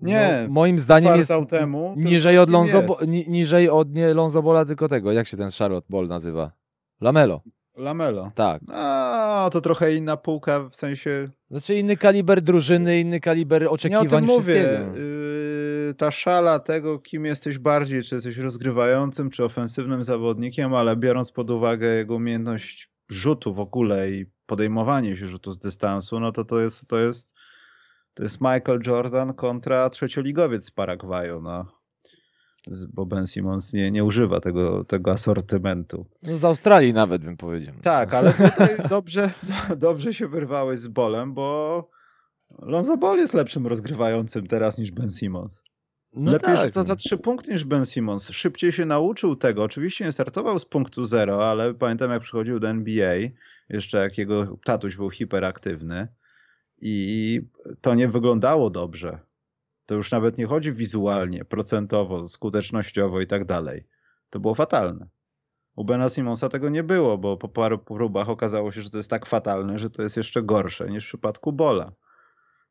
Nie. No, moim zdaniem jest temu, niżej od, Lonzo, ni, niżej od nie Lonzo Bola, tylko tego. Jak się ten Charlotte Ball nazywa? Lamelo. Lamelo. Tak. A, to trochę inna półka, w sensie... Znaczy inny kaliber drużyny, inny kaliber oczekiwań Nie o tym mówię. Yy, ta szala tego, kim jesteś bardziej, czy jesteś rozgrywającym, czy ofensywnym zawodnikiem, ale biorąc pod uwagę jego umiejętność rzutu w ogóle i podejmowanie się rzutu z dystansu, no to to jest, to jest, to jest Michael Jordan kontra trzecioligowiec z Paragwaju, no bo Ben Simmons nie, nie używa tego, tego asortymentu. No z Australii nawet bym powiedział. Tak, ale tutaj dobrze, dobrze się wyrwałeś z Bolem, bo Lonzo Ball jest lepszym rozgrywającym teraz niż Ben Simmons. No Lepiej tak. to za trzy punkty niż Ben Simmons. Szybciej się nauczył tego. Oczywiście nie startował z punktu zero, ale pamiętam jak przychodził do NBA, jeszcze jak jego tatuś był hiperaktywny i to nie wyglądało dobrze to już nawet nie chodzi wizualnie, procentowo, skutecznościowo i tak dalej. To było fatalne. U Bena Simonsa tego nie było, bo po paru próbach okazało się, że to jest tak fatalne, że to jest jeszcze gorsze niż w przypadku Bola.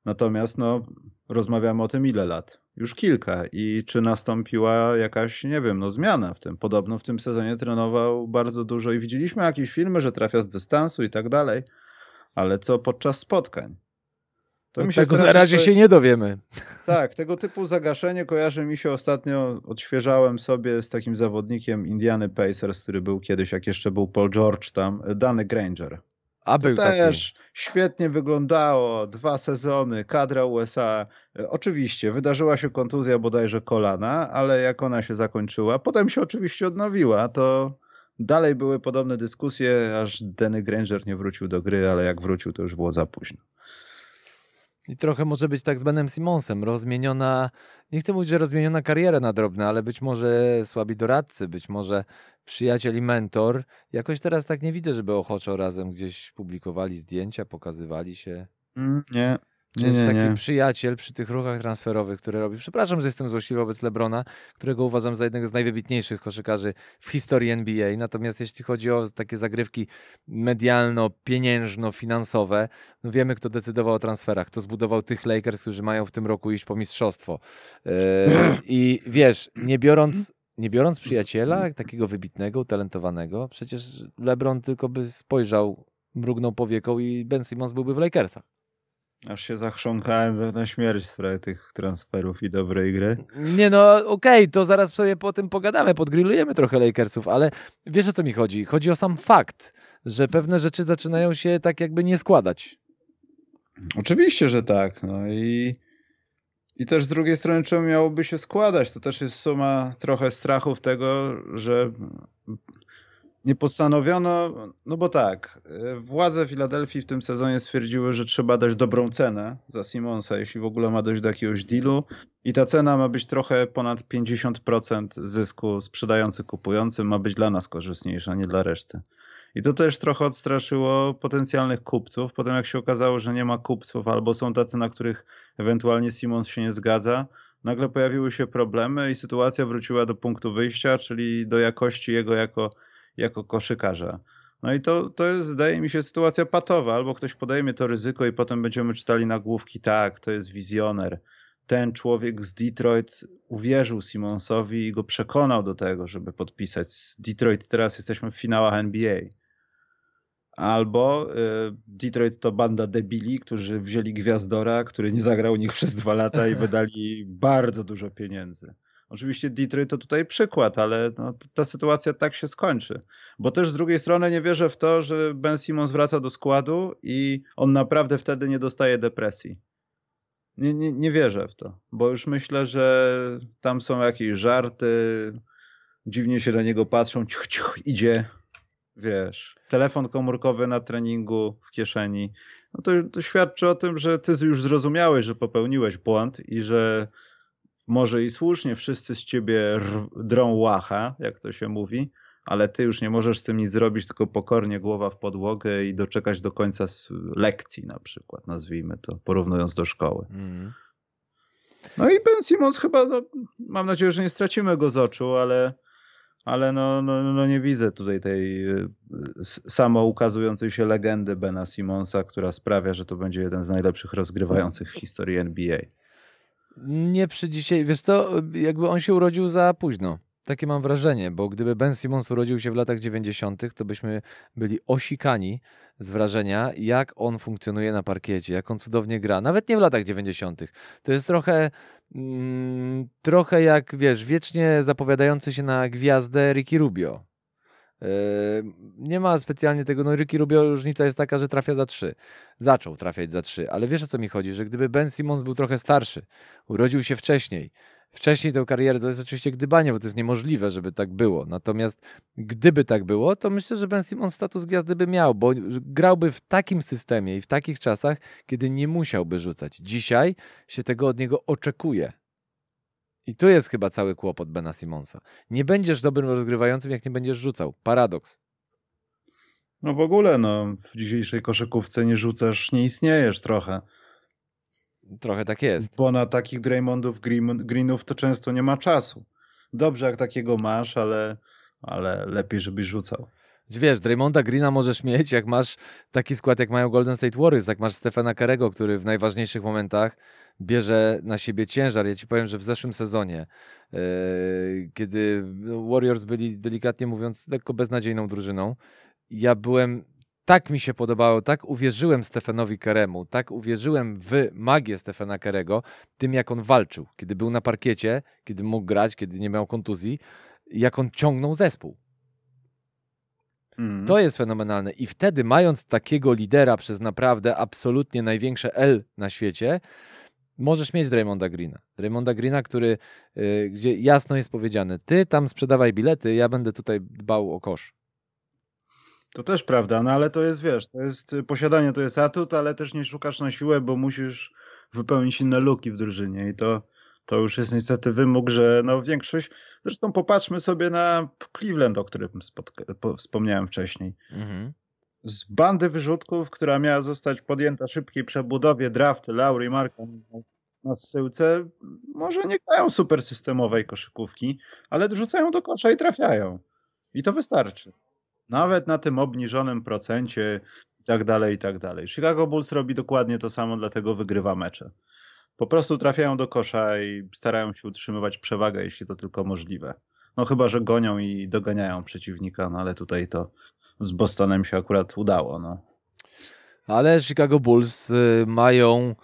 Natomiast no, rozmawiamy o tym ile lat? Już kilka. I czy nastąpiła jakaś, nie wiem, no zmiana w tym? Podobno w tym sezonie trenował bardzo dużo i widzieliśmy jakieś filmy, że trafia z dystansu i tak dalej, ale co podczas spotkań? To mi się tego na razie się nie dowiemy. Tak, tego typu zagaszenie kojarzy mi się ostatnio, odświeżałem sobie z takim zawodnikiem Indiany Pacers, który był kiedyś, jak jeszcze był Paul George tam, Danny Granger. A był to też taki. świetnie wyglądało, dwa sezony, kadra USA. Oczywiście, wydarzyła się kontuzja bodajże kolana, ale jak ona się zakończyła, potem się oczywiście odnowiła, to dalej były podobne dyskusje, aż Danny Granger nie wrócił do gry, ale jak wrócił, to już było za późno. I trochę może być tak z Benem Simonsem, rozmieniona, nie chcę mówić, że rozmieniona kariera na drobne, ale być może słabi doradcy, być może przyjaciel i mentor. Jakoś teraz tak nie widzę, żeby ochoczo razem gdzieś publikowali zdjęcia, pokazywali się. Mm, nie, nie, taki nie. przyjaciel przy tych ruchach transferowych, które robi. Przepraszam, że jestem złośliwy wobec Lebrona, którego uważam za jednego z najwybitniejszych koszykarzy w historii NBA. Natomiast jeśli chodzi o takie zagrywki medialno-pieniężno-finansowe, no wiemy, kto decydował o transferach, kto zbudował tych Lakers, którzy mają w tym roku iść po mistrzostwo. Yy, I wiesz, nie biorąc nie biorąc przyjaciela, takiego wybitnego, utalentowanego, przecież LeBron tylko by spojrzał, mrugnął powieką i Ben Simmons byłby w Lakersach. Aż się zachrząkałem na śmierć w sprawie tych transferów i dobrej gry. Nie no, okej, okay, to zaraz sobie po tym pogadamy, podgrillujemy trochę Lakersów, ale wiesz o co mi chodzi? Chodzi o sam fakt, że pewne rzeczy zaczynają się tak jakby nie składać. Oczywiście, że tak. No i, i też z drugiej strony, czemu miałoby się składać? To też jest suma trochę strachów tego, że nie postanowiono, no bo tak, e, władze Filadelfii w tym sezonie stwierdziły, że trzeba dać dobrą cenę za Simonsa, jeśli w ogóle ma dojść do jakiegoś dealu i ta cena ma być trochę ponad 50% zysku sprzedający kupujący, ma być dla nas korzystniejsza, nie dla reszty. I to też trochę odstraszyło potencjalnych kupców. Potem jak się okazało, że nie ma kupców albo są tacy, na których ewentualnie Simons się nie zgadza, nagle pojawiły się problemy i sytuacja wróciła do punktu wyjścia, czyli do jakości jego jako jako koszykarza. No i to, to jest, zdaje mi się, sytuacja patowa. Albo ktoś podejmie to ryzyko i potem będziemy czytali nagłówki, tak, to jest wizjoner. Ten człowiek z Detroit uwierzył Simonsowi i go przekonał do tego, żeby podpisać. Z Detroit teraz jesteśmy w finałach NBA. Albo y, Detroit to banda debili, którzy wzięli gwiazdora, który nie zagrał u nich przez dwa lata i wydali bardzo dużo pieniędzy. Oczywiście Detroit to tutaj przykład, ale no, ta sytuacja tak się skończy. Bo też z drugiej strony nie wierzę w to, że Ben Simmons wraca do składu i on naprawdę wtedy nie dostaje depresji. Nie, nie, nie wierzę w to, bo już myślę, że tam są jakieś żarty, dziwnie się na niego patrzą, ciuch, ciuch, idzie, wiesz, telefon komórkowy na treningu w kieszeni. No to, to świadczy o tym, że ty już zrozumiałeś, że popełniłeś błąd i że może i słusznie wszyscy z ciebie drą łacha, jak to się mówi, ale ty już nie możesz z tym nic zrobić, tylko pokornie głowa w podłogę i doczekać do końca lekcji na przykład, nazwijmy to, porównując do szkoły. Mm. No i Ben Simmons chyba, no, mam nadzieję, że nie stracimy go z oczu, ale, ale no, no, no nie widzę tutaj tej y, samo ukazującej się legendy Bena Simonsa, która sprawia, że to będzie jeden z najlepszych rozgrywających w historii NBA. Nie przy dzisiaj, wiesz co, jakby on się urodził za późno. Takie mam wrażenie, bo gdyby Ben Simmons urodził się w latach 90., to byśmy byli osikani z wrażenia, jak on funkcjonuje na parkiecie, jak on cudownie gra. Nawet nie w latach 90. To jest trochę, mm, trochę jak, wiesz, wiecznie zapowiadający się na gwiazdę Ricky Rubio. Yy, nie ma specjalnie tego, no Ricky Rubio różnica jest taka, że trafia za trzy. Zaczął trafiać za trzy, ale wiesz o co mi chodzi, że gdyby Ben Simmons był trochę starszy, urodził się wcześniej, wcześniej tę karierę, to jest oczywiście gdybanie, bo to jest niemożliwe, żeby tak było. Natomiast gdyby tak było, to myślę, że Ben Simmons status gwiazdy by miał, bo grałby w takim systemie i w takich czasach, kiedy nie musiałby rzucać. Dzisiaj się tego od niego oczekuje. I tu jest chyba cały kłopot Bena Simonsa. Nie będziesz dobrym rozgrywającym, jak nie będziesz rzucał. Paradoks. No w ogóle, no, w dzisiejszej koszykówce nie rzucasz, nie istniejesz trochę. Trochę tak jest. Bo na takich Draymondów, Greenów to często nie ma czasu. Dobrze, jak takiego masz, ale, ale lepiej, żebyś rzucał. Wiesz, Draymonda Greena możesz mieć, jak masz taki skład, jak mają Golden State Warriors, jak masz Stefana Karego, który w najważniejszych momentach bierze na siebie ciężar. Ja ci powiem, że w zeszłym sezonie, yy, kiedy Warriors byli delikatnie mówiąc lekko beznadziejną drużyną, ja byłem tak mi się podobało, tak uwierzyłem Stefanowi Keremu, tak uwierzyłem w magię Stefana Kerego, tym jak on walczył, kiedy był na parkiecie, kiedy mógł grać, kiedy nie miał kontuzji, jak on ciągnął zespół. Mm. To jest fenomenalne. I wtedy, mając takiego lidera przez naprawdę absolutnie największe L na świecie, możesz mieć Draymonda Greena. Draymonda Greena, który, yy, gdzie jasno jest powiedziane, ty tam sprzedawaj bilety, ja będę tutaj dbał o kosz. To też prawda, no ale to jest, wiesz, to jest y, posiadanie to jest atut, ale też nie szukasz na siłę, bo musisz wypełnić inne luki w drużynie i to, to już jest niestety wymóg, że no większość, zresztą popatrzmy sobie na Cleveland, o którym wspomniałem wcześniej. Mhm. Z bandy wyrzutków, która miała zostać podjęta szybkiej przebudowie drafty Laurie Marka na zsyłce, może nie grają super systemowej koszykówki, ale rzucają do kosza i trafiają. I to wystarczy. Nawet na tym obniżonym procencie i tak dalej, i tak dalej. Chicago Bulls robi dokładnie to samo, dlatego wygrywa mecze. Po prostu trafiają do kosza i starają się utrzymywać przewagę, jeśli to tylko możliwe. No chyba, że gonią i doganiają przeciwnika, no ale tutaj to z Bostonem się akurat udało. No. Ale Chicago Bulls y, mają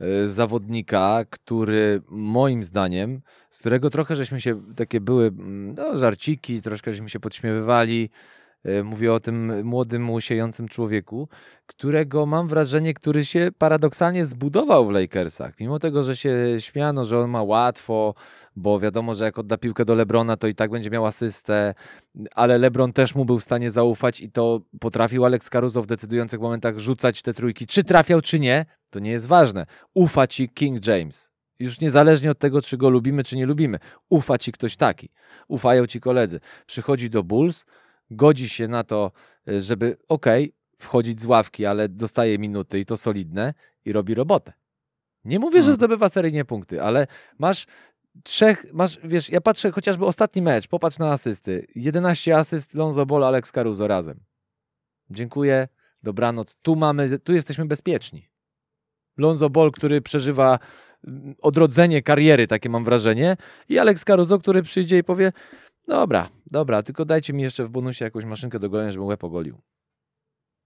y, zawodnika, który moim zdaniem, z którego trochę żeśmy się, takie były mm, no, żarciki, troszkę żeśmy się podśmiewywali, mówię o tym młodym, łysiejącym człowieku, którego mam wrażenie, który się paradoksalnie zbudował w Lakersach. Mimo tego, że się śmiano, że on ma łatwo, bo wiadomo, że jak odda piłkę do Lebrona, to i tak będzie miał asystę, ale Lebron też mu był w stanie zaufać i to potrafił Alex Caruso w decydujących momentach rzucać te trójki. Czy trafiał, czy nie, to nie jest ważne. Ufa ci King James. Już niezależnie od tego, czy go lubimy, czy nie lubimy. Ufa ci ktoś taki. Ufają ci koledzy. Przychodzi do Bulls, godzi się na to, y, żeby okej, okay, wchodzić z ławki, ale dostaje minuty i to solidne i robi robotę. Nie mówię, że hmm. zdobywa seryjnie punkty, ale masz trzech, masz, wiesz, ja patrzę chociażby ostatni mecz, popatrz na asysty. 11 asyst Lonzo Ball, Alex Caruso razem. Dziękuję, dobranoc. Tu mamy, tu jesteśmy bezpieczni. Lonzo Ball, który przeżywa mm, odrodzenie kariery, takie mam wrażenie, i Alex Caruso, który przyjdzie i powie, Dobra, dobra, tylko dajcie mi jeszcze w bonusie jakąś maszynkę do golenia, żebym łeb ogolił.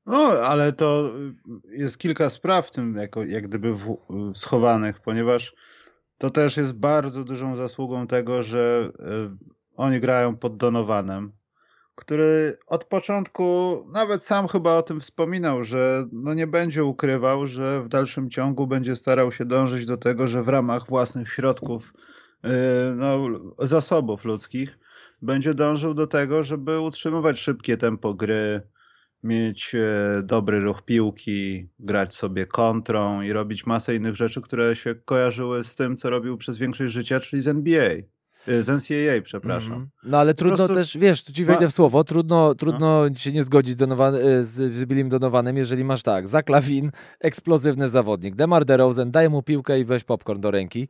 No, ale to jest kilka spraw w tym jako, jak gdyby w, schowanych, ponieważ to też jest bardzo dużą zasługą tego, że y, oni grają pod Donowanem, który od początku nawet sam chyba o tym wspominał, że no nie będzie ukrywał, że w dalszym ciągu będzie starał się dążyć do tego, że w ramach własnych środków, y, no, zasobów ludzkich, będzie dążył do tego, żeby utrzymywać szybkie tempo gry, mieć e, dobry ruch piłki, grać sobie kontrą i robić masę innych rzeczy, które się kojarzyły z tym, co robił przez większość życia, czyli z NBA. E, z NCAA, przepraszam. Mm. No ale trudno prostu... też, wiesz, tu ci wejdę w słowo, trudno, trudno no. się nie zgodzić z, Donovan, e, z, z Billim Donowanem, jeżeli masz tak, Zach Lavin, eksplozywny zawodnik, DeMar DeRozan, daj mu piłkę i weź popcorn do ręki.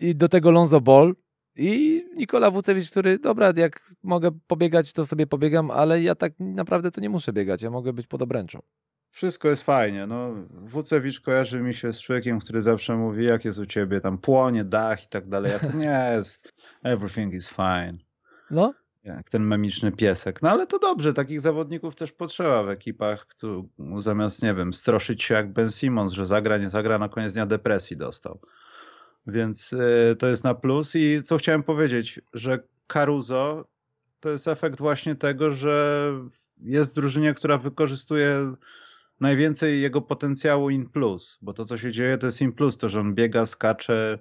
I do tego Lonzo Ball, I Nikola Wucewicz, który, dobra, jak mogę pobiegać, to sobie pobiegam, ale ja tak naprawdę to nie muszę biegać, ja mogę być pod obręczą. Wszystko jest fajnie. No, Wucewicz kojarzy mi się z człowiekiem, który zawsze mówi, jak jest u ciebie, tam płonie, dach i tak dalej. A to nie jest. Everything is fine. No, Jak ten memiczny piesek. No ale to dobrze, takich zawodników też potrzeba w ekipach, tu zamiast, nie wiem, stroszyć się jak Ben Simmons, że zagra, nie zagra, na koniec dnia depresji dostał. Więc y, to jest na plus. I co chciałem powiedzieć, że Caruso to jest efekt właśnie tego, że jest drużynie, która wykorzystuje najwięcej jego potencjału in plus, bo to co się dzieje to jest in plus, to że on biega, skacze,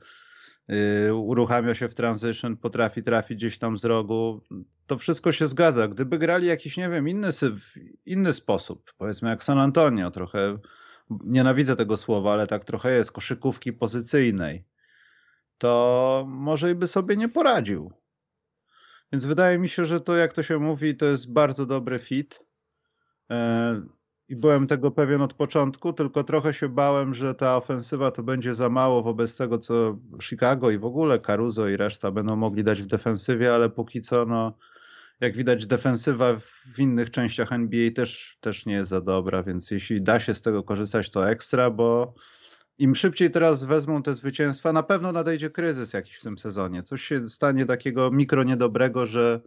yy, uruchamia się w transition, potrafi trafić gdzieś tam z rogu, to wszystko się zgadza. Gdyby grali jakiś, nie wiem, inny, inny sposób, powiedzmy jak San Antonio, trochę, nienawidzę tego słowa, ale tak trochę jest, koszykówki pozycyjnej, to może i by sobie nie poradził. Więc wydaje mi się, że to, jak to się mówi, to jest bardzo dobry fit. E, I byłem tego pewien od początku, tylko trochę się bałem, że ta ofensywa to będzie za mało wobec tego, co Chicago i w ogóle Caruso i reszta będą mogli dać w defensywie, ale póki co, no, jak widać, defensywa w innych częściach NBA też, też nie jest za dobra, więc jeśli da się z tego korzystać, to ekstra, bo im szybciej teraz wezmą te zwycięstwa, na pewno nadejdzie kryzys jakiś w tym sezonie. Coś się stanie takiego mikro niedobrego, że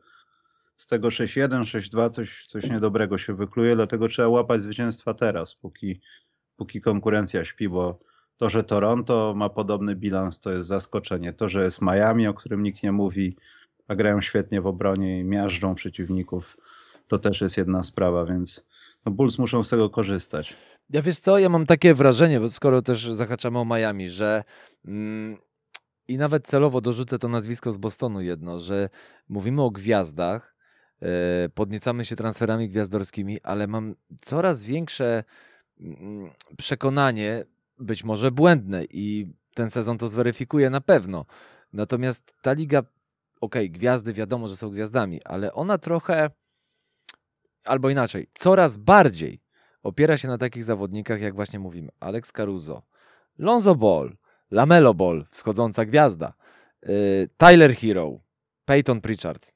z tego 6-1, 6-2 coś, coś niedobrego się wykluje, dlatego trzeba łapać zwycięstwa teraz, póki, póki konkurencja śpi, bo to, że Toronto ma podobny bilans, to jest zaskoczenie. To, że jest Miami, o którym nikt nie mówi, a grają świetnie w obronie i miażdżą przeciwników, to też jest jedna sprawa, więc no Bulls muszą z tego korzystać. Ja wiesz co, ja mam takie wrażenie, bo skoro też zahaczamy o Miami, że mm, i nawet celowo dorzucę to nazwisko z Bostonu jedno, że mówimy o gwiazdach, e, podniecamy się transferami gwiazdorskimi, ale mam coraz większe mm, przekonanie, być może błędne i ten sezon to zweryfikuje na pewno. Natomiast ta liga, okej, okay, gwiazdy wiadomo, że są gwiazdami, ale ona trochę, albo inaczej, coraz bardziej opiera się na takich zawodnikach, jak właśnie mówimy, Alex Caruso, Lonzo Ball, Lamelo Ball, wschodząca gwiazda, y, Tyler Hero, Peyton Pritchard.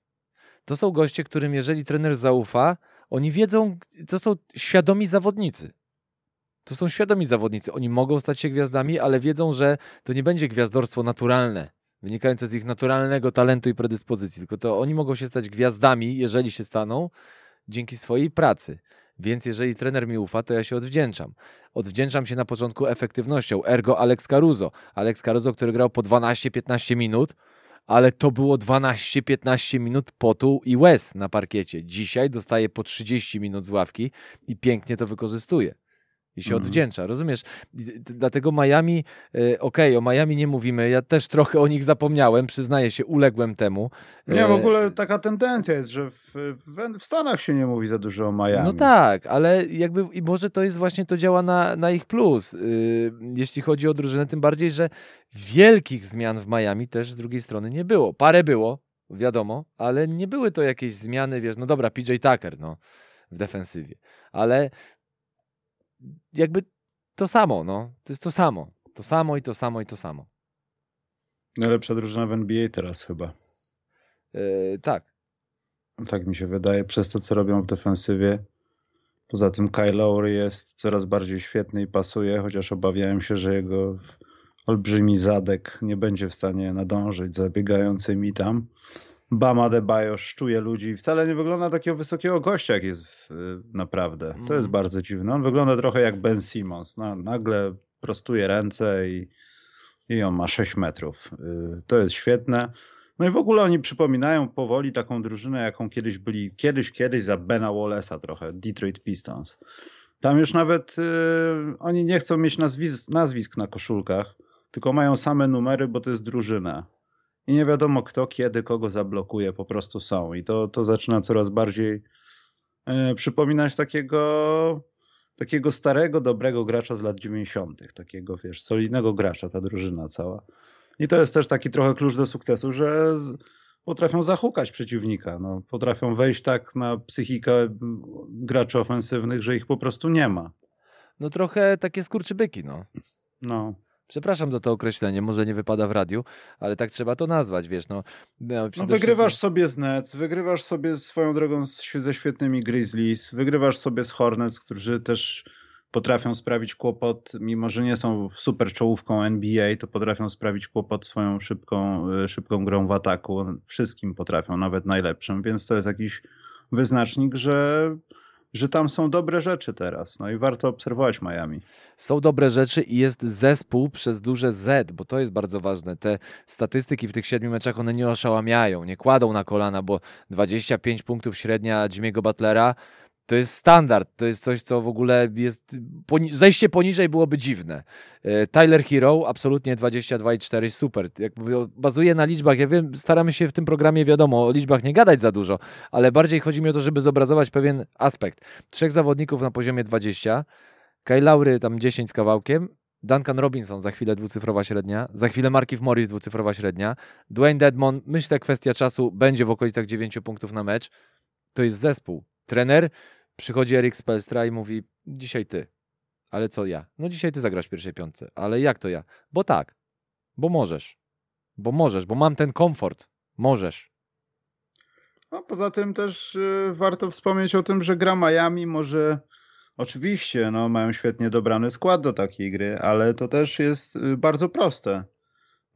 To są goście, którym jeżeli trener zaufa, oni wiedzą, to są świadomi zawodnicy. To są świadomi zawodnicy. Oni mogą stać się gwiazdami, ale wiedzą, że to nie będzie gwiazdorstwo naturalne, wynikające z ich naturalnego talentu i predyspozycji, tylko to oni mogą się stać gwiazdami, jeżeli się staną, dzięki swojej pracy. Więc jeżeli trener mi ufa, to ja się odwdzięczam. Odwdzięczam się na początku efektywnością. Ergo Alex Caruso. Alex Caruso, który grał po 12-15 minut, ale to było 12-15 minut potu i łez na parkiecie. Dzisiaj dostaje po 30 minut z ławki i pięknie to wykorzystuje i się mm. odwdzięcza, rozumiesz? Dlatego Miami, e, okej, okay, o Miami nie mówimy, ja też trochę o nich zapomniałem, przyznaję się, uległem temu. Nie, w e, ogóle taka tendencja jest, że w, w, Stanach się nie mówi za dużo o Miami. No tak, ale jakby i może to jest właśnie, to działa na, na ich plus, yy, jeśli chodzi o drużynę, tym bardziej, że wielkich zmian w Miami też z drugiej strony nie było. Parę było, wiadomo, ale nie były to jakieś zmiany, wiesz, no dobra, PJ Tucker, no, w defensywie, ale jakby to samo, no. To jest to samo. To samo i to samo i to samo. Najlepsza drużyna w NBA teraz chyba. Yy, tak. Tak mi się wydaje, przez to co robią w defensywie. Poza tym Kyle Lowry jest coraz bardziej świetny i pasuje, chociaż obawiałem się, że jego olbrzymi zadek nie będzie w stanie nadążyć za biegającymi tam. Bama Debajo szczuje ludzi. Wcale nie wygląda takiego wysokiego gościa, jak jest naprawdę. To jest mm. bardzo dziwne. On wygląda trochę jak Ben Simmons. No, nagle prostuje ręce i, i on ma 6 metrów. Y, to jest świetne. No i w ogóle oni przypominają powoli taką drużynę, jaką kiedyś byli, kiedyś, kiedyś za Bena Wallace'a trochę, Detroit Pistons. Tam już nawet y, oni nie chcą mieć nazwisk, nazwisk na koszulkach, tylko mają same numery, bo to jest drużyna i nie wiadomo kto, kiedy, kogo zablokuje, po prostu są. I to, to zaczyna coraz bardziej e, przypominać takiego, takiego starego, dobrego gracza z lat 90., takiego, wiesz, solidnego gracza, ta drużyna cała. I to jest też taki trochę klucz do sukcesu, że z, potrafią zahukać przeciwnika, no, potrafią wejść tak na psychikę graczy ofensywnych, że ich po prostu nie ma. No trochę takie skurczybyki, no. No. Przepraszam za to określenie, może nie wypada w radiu, ale tak trzeba to nazwać, wiesz, no. no, no wygrywasz wszystkim... sobie z Nets, wygrywasz sobie swoją drogą ze świetnymi Grizzlies, wygrywasz sobie z Hornets, którzy też potrafią sprawić kłopot, mimo że nie są super czołówką NBA, to potrafią sprawić kłopot swoją szybką, e, szybką grą w ataku. Wszystkim potrafią, nawet najlepszym, więc to jest jakiś wyznacznik, że że tam są dobre rzeczy teraz. No i warto obserwować Miami. Są dobre rzeczy i jest zespół przez duże Z, bo to jest bardzo ważne. Te statystyki w tych siedmiu meczach one nie oszałamiają, nie kładą na kolana, bo 25 punktów średnia Jimmy'ego Butlera to jest standard, to jest coś, co w ogóle jest. Poni zejście poniżej byłoby dziwne. E, Tyler Hero, absolutnie 22,4, super. Jakby bazuje na liczbach. Ja wiem, staramy się w tym programie, wiadomo, o liczbach nie gadać za dużo, ale bardziej chodzi mi o to, żeby zobrazować pewien aspekt. Trzech zawodników na poziomie 20, Kyle Laury tam 10 z kawałkiem, Duncan Robinson za chwilę dwucyfrowa średnia, za chwilę Markif Morris dwucyfrowa średnia, Dwayne Dedmon, myślę kwestia czasu, będzie w okolicach 9 punktów na mecz. To jest zespół. Trener Przychodzi Erik Spelstra i mówi, dzisiaj ty. Ale co ja? No dzisiaj ty zagrasz w pierwszej piątce. Ale jak to ja? Bo tak. Bo możesz. Bo możesz, bo mam ten komfort. Możesz. No, poza tym też y, warto wspomnieć o tym, że gra Miami może oczywiście no, mają świetnie dobrany skład do takiej gry, ale to też jest y, bardzo proste.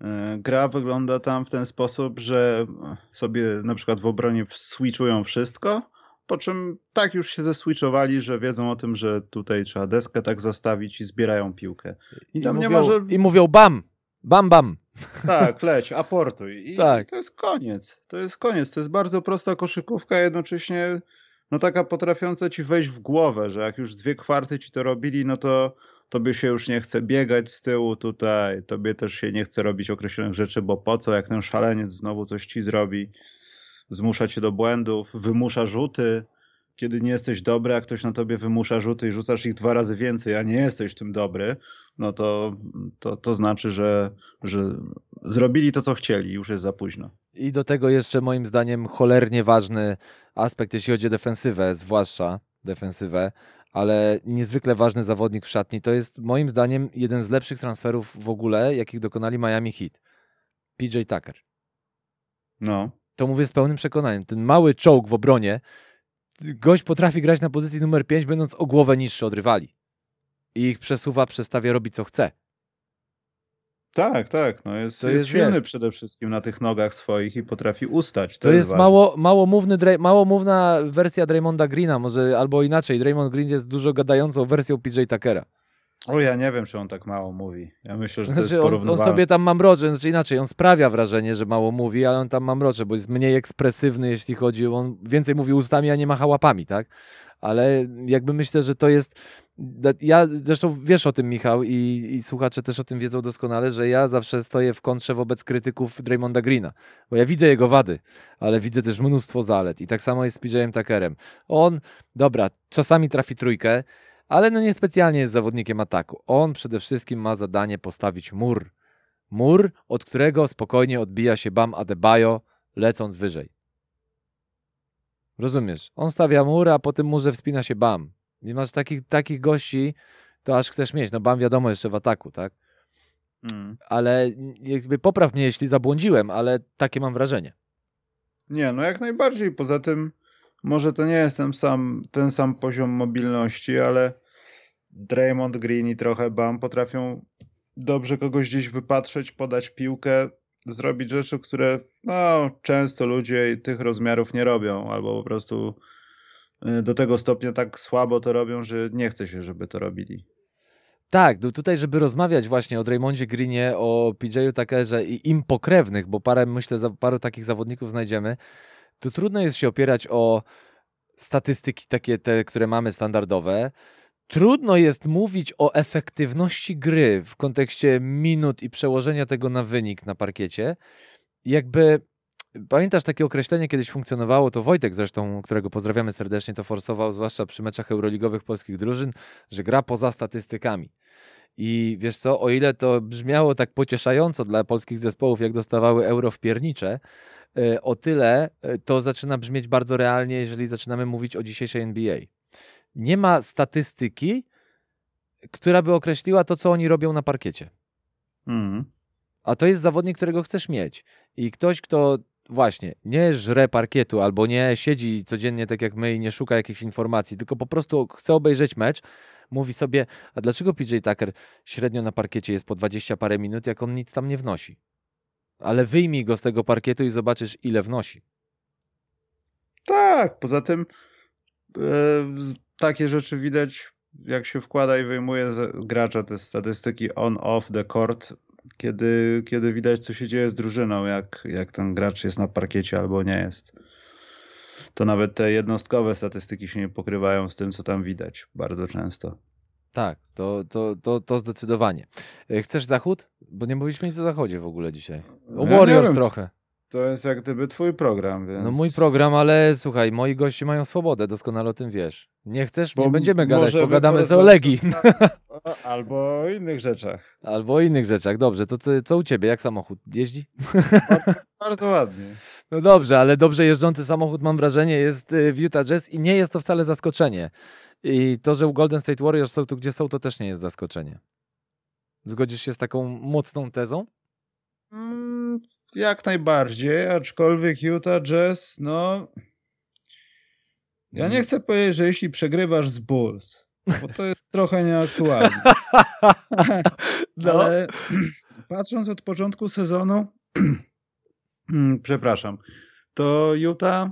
Y, gra wygląda tam w ten sposób, że sobie na przykład w obronie switchują wszystko, po czym tak już się zeswitchowali, że wiedzą o tym, że tutaj trzeba deskę tak zastawić i zbierają piłkę. I I mówią, może... I mówią bam, bam, bam. Tak, leć, aportuj. I, tak. to jest koniec. To jest koniec. To jest bardzo prosta koszykówka, jednocześnie no taka potrafiąca ci wejść w głowę, że jak już dwie kwarty ci to robili, no to tobie się już nie chce biegać z tyłu tutaj, tobie też się nie chce robić określonych rzeczy, bo po co, jak ten szaleniec znowu coś ci zrobi zmusza cię do błędów, wymusza rzuty, kiedy nie jesteś dobry, a ktoś na tobie wymusza rzuty i rzucasz ich dwa razy więcej, a nie jesteś tym dobry, no to, to, to znaczy, że, że zrobili to, co chcieli, już jest za późno. I do tego jeszcze moim zdaniem cholernie ważny aspekt, jeśli chodzi o defensywę, zwłaszcza defensywę, ale niezwykle ważny zawodnik w szatni. To jest moim zdaniem jeden z lepszych transferów w ogóle, jakich dokonali Miami Heat. PJ Tucker. No to mówię z pełnym przekonaniem. Ten mały czołg w obronie, gość potrafi grać na pozycji numer 5, będąc o głowę niższy od rywali. I ich przesuwa, przestawia, robi co chce. Tak, tak. No jest, to jest, jest silny wiesz, przede wszystkim na tych nogach swoich i potrafi ustać. To, to jest, jest mało, małomówny, małomówna wersja Draymonda Greena, może albo inaczej. Draymond Green jest dużo gadającą wersją PJ Tuckera. O, ja nie wiem, czy on tak mało mówi. Ja myślę, że to znaczy, jest on, on sobie tam mamrocze, znaczy inaczej, on sprawia wrażenie, że mało mówi, ale on tam mamrocze, bo jest mniej ekspresywny, jeśli chodzi, on więcej mówi ustami, a nie macha łapami, tak? Ale jakby myślę, że to jest... Ja zresztą wiesz o tym, Michał, i, i słuchacze też o tym wiedzą doskonale, że ja zawsze stoję w kontrze wobec krytyków Draymonda Greena, bo ja widzę jego wady, ale widzę też mnóstwo zalet. I tak samo jest z PJ Tuckerem. On, dobra, czasami trafi trójkę, ale no niespecjalnie jest zawodnikiem ataku. On przede wszystkim ma zadanie postawić mur. Mur, od którego spokojnie odbija się Bam Adebayo, lecąc wyżej. Rozumiesz? On stawia mur, a po tym murze wspina się Bam. I masz takich, takich gości, to aż chcesz mieć. No Bam wiadomo jeszcze w ataku, tak? Mm. Ale jakby popraw mnie, jeśli zabłądziłem, ale takie mam wrażenie. Nie, no jak najbardziej. Poza tym może to nie jest ten sam, ten sam poziom mobilności, ale Draymond Green i trochę Bam potrafią dobrze kogoś gdzieś wypatrzeć, podać piłkę, zrobić rzeczy, które no, często ludzie tych rozmiarów nie robią, albo po prostu y, do tego stopnia tak słabo to robią, że nie chce się, żeby to robili. Tak, no tutaj, żeby rozmawiać właśnie o Draymondzie Greenie, o PJ'u Tuckerze i im pokrewnych, bo parę, myślę, paru takich zawodników znajdziemy, to trudno jest się opierać o statystyki takie te, które mamy standardowe. Trudno jest mówić o efektywności gry w kontekście minut i przełożenia tego na wynik na parkiecie. Jakby Pamiętasz takie określenie kiedyś funkcjonowało, to Wojtek zresztą, którego pozdrawiamy serdecznie, to forsował, zwłaszcza przy meczach euroligowych polskich drużyn, że gra poza statystykami. I wiesz co, o ile to brzmiało tak pocieszająco dla polskich zespołów, jak dostawały euro w piernicze, o tyle e, to zaczyna brzmieć bardzo realnie, jeżeli zaczynamy mówić o dzisiejszej NBA. Nie ma statystyki, która by określiła to, co oni robią na parkiecie. Mhm. A to jest zawodnik, którego chcesz mieć. I ktoś, kto właśnie nie żre parkietu albo nie siedzi codziennie tak jak my i nie szuka jakichś informacji, tylko po prostu chce obejrzeć mecz, mówi sobie, a dlaczego PJ Tucker średnio na parkiecie jest po 20 parę minut, jak on nic tam nie wnosi? Ale wyjmij go z tego parkietu i zobaczysz, ile wnosi. Tak, poza tym e, takie rzeczy widać, jak się wkłada i wyjmuje z gracza te statystyki on-off the court, kiedy, kiedy widać, co się dzieje z drużyną, jak, jak ten gracz jest na parkiecie albo nie jest. To nawet te jednostkowe statystyki się nie pokrywają z tym, co tam widać bardzo często. Tak, to, to, to, to zdecydowanie. E, chcesz zachód? Bo nie mówiliśmy nic o zachodzie w ogóle dzisiaj. O ja Warriors trochę. To jest jak gdyby twój program, więc... No mój program, ale słuchaj, moi goście mają swobodę, doskonale o tym wiesz. Nie chcesz? Bo nie będziemy gadać, pogadamy z Olegi. Albo o innych rzeczach. Albo o innych rzeczach, dobrze. To co, co u ciebie, jak samochód? Jeździ? Bardzo ładnie. No dobrze, ale dobrze jeżdżący samochód mam wrażenie jest y, w Utah Jazz i nie jest to wcale zaskoczenie. I to, że u Golden State Warriors są tu, gdzie są, to też nie jest zaskoczenie. Zgodzisz się z taką mocną tezą? Mm, jak najbardziej, aczkolwiek Utah Jazz, no. Ja nie chcę powiedzieć, że jeśli przegrywasz z Bulls, bo to jest trochę nieaktualne. no. Ale patrząc od początku sezonu, przepraszam, to Utah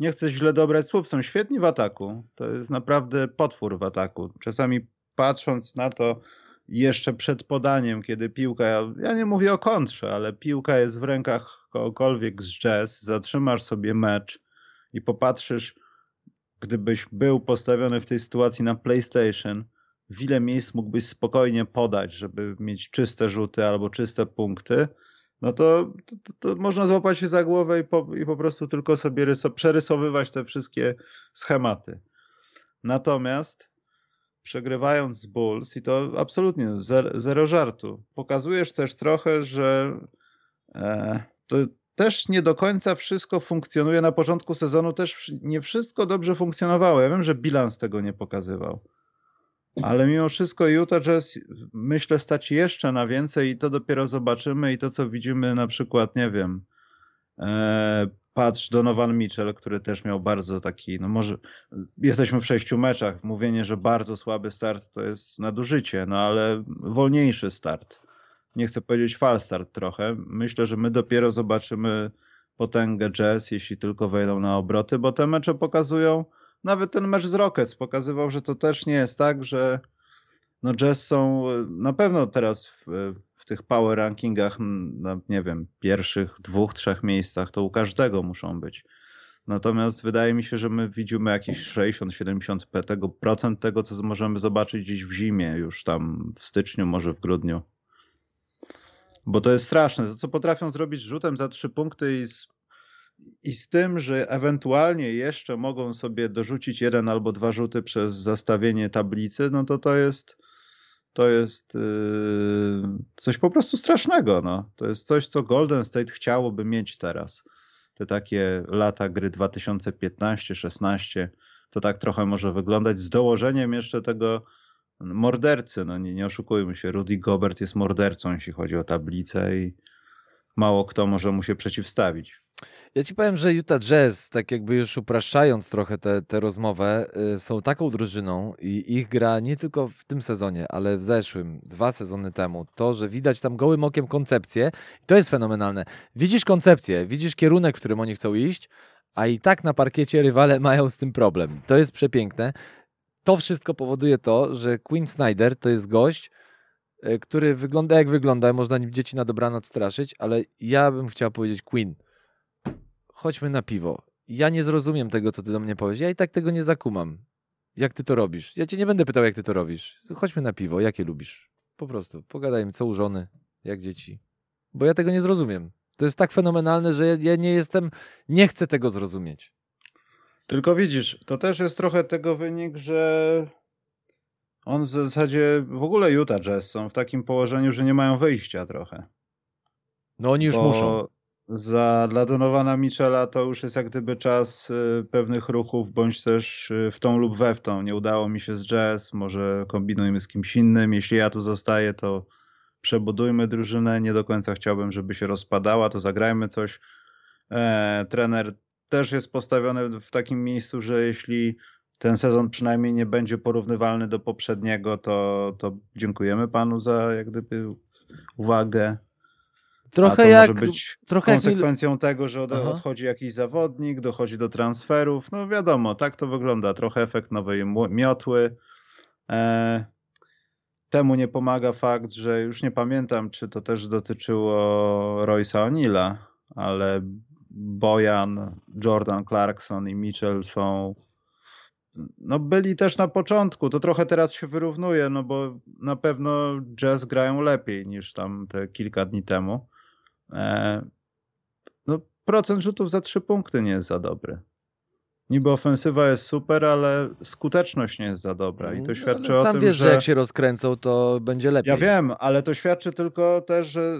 nie chcę źle dobrać słów, są świetni w ataku. To jest naprawdę potwór w ataku. Czasami patrząc na to, jeszcze przed podaniem, kiedy piłka, ja nie mówię o kontrze, ale piłka jest w rękach kogokolwiek z jazz, zatrzymasz sobie mecz i popatrzysz, gdybyś był postawiony w tej sytuacji na PlayStation, w ile miejsc mógłbyś spokojnie podać, żeby mieć czyste rzuty albo czyste punkty, no to, to, to można złapać się za głowę i po, i po prostu tylko sobie ryso, przerysowywać te wszystkie schematy. Natomiast przegrywając z Bulls i to absolutnie zero, zero żartu. Pokazujesz też trochę, że e, to też nie do końca wszystko funkcjonuje. Na początku sezonu też nie wszystko dobrze funkcjonowało. Ja wiem, że bilans tego nie pokazywał. Ale mimo wszystko Utah Jazz myślę stać jeszcze na więcej i to dopiero zobaczymy i to co widzimy na przykład, nie wiem, e, patrz Donovan Mitchell, który też miał bardzo taki, no może jesteśmy w sześciu meczach, mówienie, że bardzo słaby start to jest nadużycie, no ale wolniejszy start. Nie chcę powiedzieć fal start trochę. Myślę, że my dopiero zobaczymy potęgę Jazz, jeśli tylko wejdą na obroty, bo te mecze pokazują, nawet ten mecz z Rockets pokazywał, że to też nie jest tak, że no Jazz są na pewno teraz w, tych power rankingach, na, nie wiem, pierwszych dwóch, trzech miejscach, to u każdego muszą być. Natomiast wydaje mi się, że my widzimy jakieś 60-70% tego, procent tego, co możemy zobaczyć gdzieś w zimie, już tam w styczniu, może w grudniu. Bo to jest straszne. To, co potrafią zrobić rzutem za trzy punkty i z, i z tym, że ewentualnie jeszcze mogą sobie dorzucić jeden albo dwa rzuty przez zastawienie tablicy, no to to jest to jest yy, coś po prostu strasznego. No. To jest coś, co Golden State chciałoby mieć teraz. Te takie lata gry 2015-16, to tak trochę może wyglądać z dołożeniem jeszcze tego mordercy. No nie, nie oszukujmy się, Rudy Gobert jest mordercą, jeśli chodzi o tablicę i mało kto może mu się przeciwstawić. Ja ci powiem, że Utah Jazz, tak jakby już upraszczając trochę tę rozmowę, y, są taką drużyną i ich gra nie tylko w tym sezonie, ale w zeszłym, dwa sezony temu, to, że widać tam gołym okiem koncepcję, to jest fenomenalne. Widzisz koncepcję, widzisz kierunek, w którym oni chcą iść, a i tak na parkiecie rywale mają z tym problem. To jest przepiękne. To wszystko powoduje to, że Quinn Snyder to jest gość, y, który wygląda jak wygląda, można nim dzieci na dobranoc straszyć, ale ja bym chciał powiedzieć Quinn chodźmy na piwo. Ja nie zrozumiem tego, co ty do mnie powiesz. Ja i tak tego nie zakumam. Jak ty to robisz? Ja cię nie będę pytał, jak ty to robisz. Chodźmy na piwo, jakie lubisz. Po prostu, pogadajmy, co u żony, jak dzieci. Bo ja tego nie zrozumiem. To jest tak fenomenalne, że ja nie jestem, nie chcę tego zrozumieć. Tylko widzisz, to też jest trochę tego wynik, że on w zasadzie, w ogóle Utah Jazz są w takim położeniu, że nie mają wyjścia trochę. No oni już Bo... muszą Za, dla Donowana Michela to już jest jak gdyby czas y, pewnych ruchów, bądź też y, w tą lub we w tą. Nie udało mi się z jazz, może kombinujmy z kimś innym. Jeśli ja tu zostaję, to przebudujmy drużynę. Nie do końca chciałbym, żeby się rozpadała, to zagrajmy coś. E, trener też jest postawiony w takim miejscu, że jeśli ten sezon przynajmniej nie będzie porównywalny do poprzedniego, to, to dziękujemy panu za jak gdyby uwagę. Trochę A to jak. może być trochę jak konsekwencją tego, że od, odchodzi jakiś zawodnik, dochodzi do transferów. No wiadomo, tak to wygląda. Trochę efekt nowej miotły. E, temu nie pomaga fakt, że już nie pamiętam, czy to też dotyczyło Royce'a O'Neilla, ale Bojan, Jordan Clarkson i Mitchell są no byli też na początku, to trochę teraz się wyrównuje, no bo na pewno jazz grają lepiej niż tam te kilka dni temu. E, no procent rzutów za trzy punkty nie jest za dobry. Niby ofensywa jest super, ale skuteczność nie jest za dobra i to świadczy No, Ale o sam tym, wiesz, że... że jak się rozkręcą, to będzie lepiej. Ja wiem, ale to świadczy tylko też, że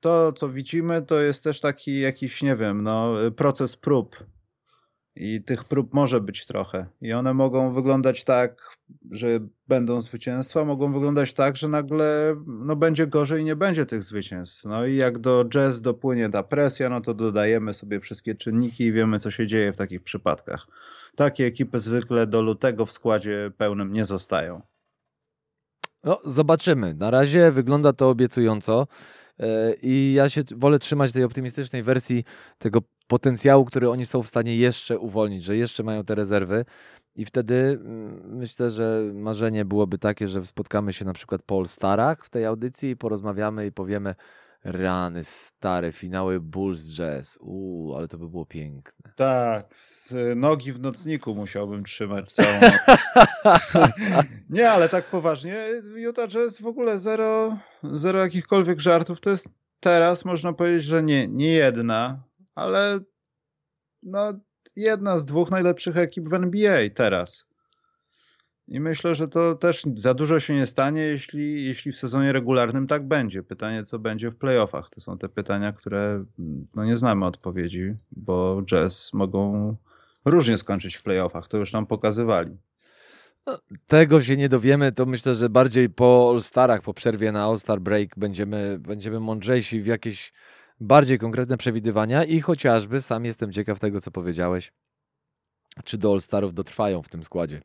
to, co widzimy, to jest też taki jakiś, nie wiem, no, proces prób. I tych prób może być trochę. I one mogą wyglądać tak, że będą zwycięstwa, mogą wyglądać tak, że nagle no, będzie gorzej i nie będzie tych zwycięstw. No i jak do jazz dopłynie ta presja, no to dodajemy sobie wszystkie czynniki i wiemy, co się dzieje w takich przypadkach. Takie ekipy zwykle do lutego w składzie pełnym nie zostają. No, zobaczymy. Na razie wygląda to obiecująco e, i ja się wolę trzymać tej optymistycznej wersji tego potencjału, który oni są w stanie jeszcze uwolnić, że jeszcze mają te rezerwy i wtedy mm, myślę, że marzenie byłoby takie, że spotkamy się na przykład po All-Starach w tej audycji i porozmawiamy i powiemy rany, stare finały Bulls Jazz. Uuu, ale to by było piękne. Tak, z nogi w nocniku musiałbym trzymać całą. Nie, ale tak poważnie, Utah Jazz w ogóle zero, zero jakichkolwiek żartów. To jest teraz, można powiedzieć, że nie, nie jedna, ale no, jedna z dwóch najlepszych ekip w NBA teraz. I myślę, że to też za dużo się nie stanie, jeśli, jeśli w sezonie regularnym tak będzie. Pytanie, co będzie w playoffach. To są te pytania, które no, nie znamy odpowiedzi, bo Jazz mogą różnie skończyć w playoffach. To już nam pokazywali. Tego się nie dowiemy, to myślę, że bardziej po All-Starach, po przerwie na All-Star Break będziemy, będziemy mądrzejsi w jakieś bardziej konkretne przewidywania i chociażby sam jestem ciekaw tego, co powiedziałeś, czy do All-Starów dotrwają w tym składzie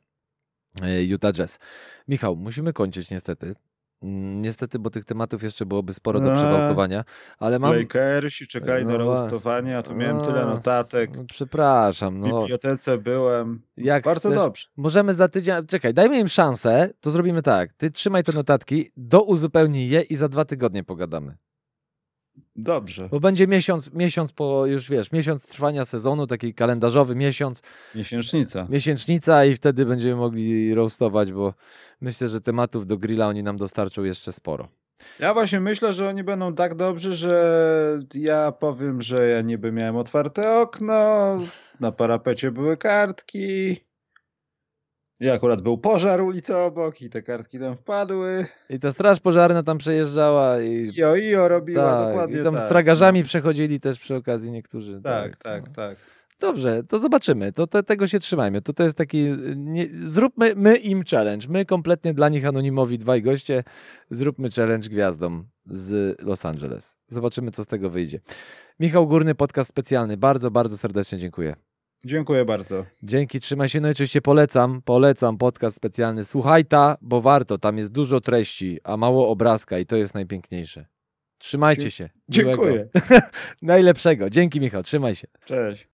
e, Utah Jazz. Michał, musimy kończyć niestety. Mm, Niestety, bo tych tematów jeszcze byłoby sporo do Eee, przewałkowania, ale mam... Lakersi czekali No na roastowanie, a tu miałem tyle notatek. No, przepraszam, W no. bibliotece byłem. Jak Bardzo chcesz, dobrze. Możemy za tydzień. Czekaj, dajmy im szansę. To zrobimy tak. Ty trzymaj te notatki, do uzupełnij je i za dwa tygodnie pogadamy. Dobrze. Bo będzie miesiąc, miesiąc po, już wiesz, miesiąc trwania sezonu, taki kalendarzowy miesiąc, Miesięcznica. miesięcznica i wtedy będziemy mogli roastować, bo myślę, że tematów do grilla oni nam dostarczą jeszcze sporo. Ja właśnie myślę, że oni będą tak dobrzy, że ja powiem, że ja niby miałem otwarte okno, na parapecie były kartki. I akurat był pożar ulicy obok i te kartki tam wpadły. I ta straż pożarna tam przejeżdżała i, Jo, jo robiła tak, dokładnie i tam tak. z tragarzami przechodzili też przy okazji niektórzy. Tak, tak, no. tak. Dobrze, to zobaczymy. To te, tego się trzymajmy. To, to jest taki. Nie, zróbmy my im challenge. My kompletnie dla nich anonimowi dwaj goście. Zróbmy challenge gwiazdom z Los Angeles. Zobaczymy, co z tego wyjdzie. Michał Górny, podcast specjalny. Bardzo, bardzo serdecznie dziękuję. Dziękuję bardzo. Dzięki, trzymaj się. No i oczywiście polecam, polecam podcast specjalny. Słuchaj ta, bo warto. Tam jest dużo treści, a mało obrazka i to jest najpiękniejsze. Trzymajcie się. Dziękuję. Miłego. Najlepszego. Dzięki, Michał. Trzymaj się. Cześć.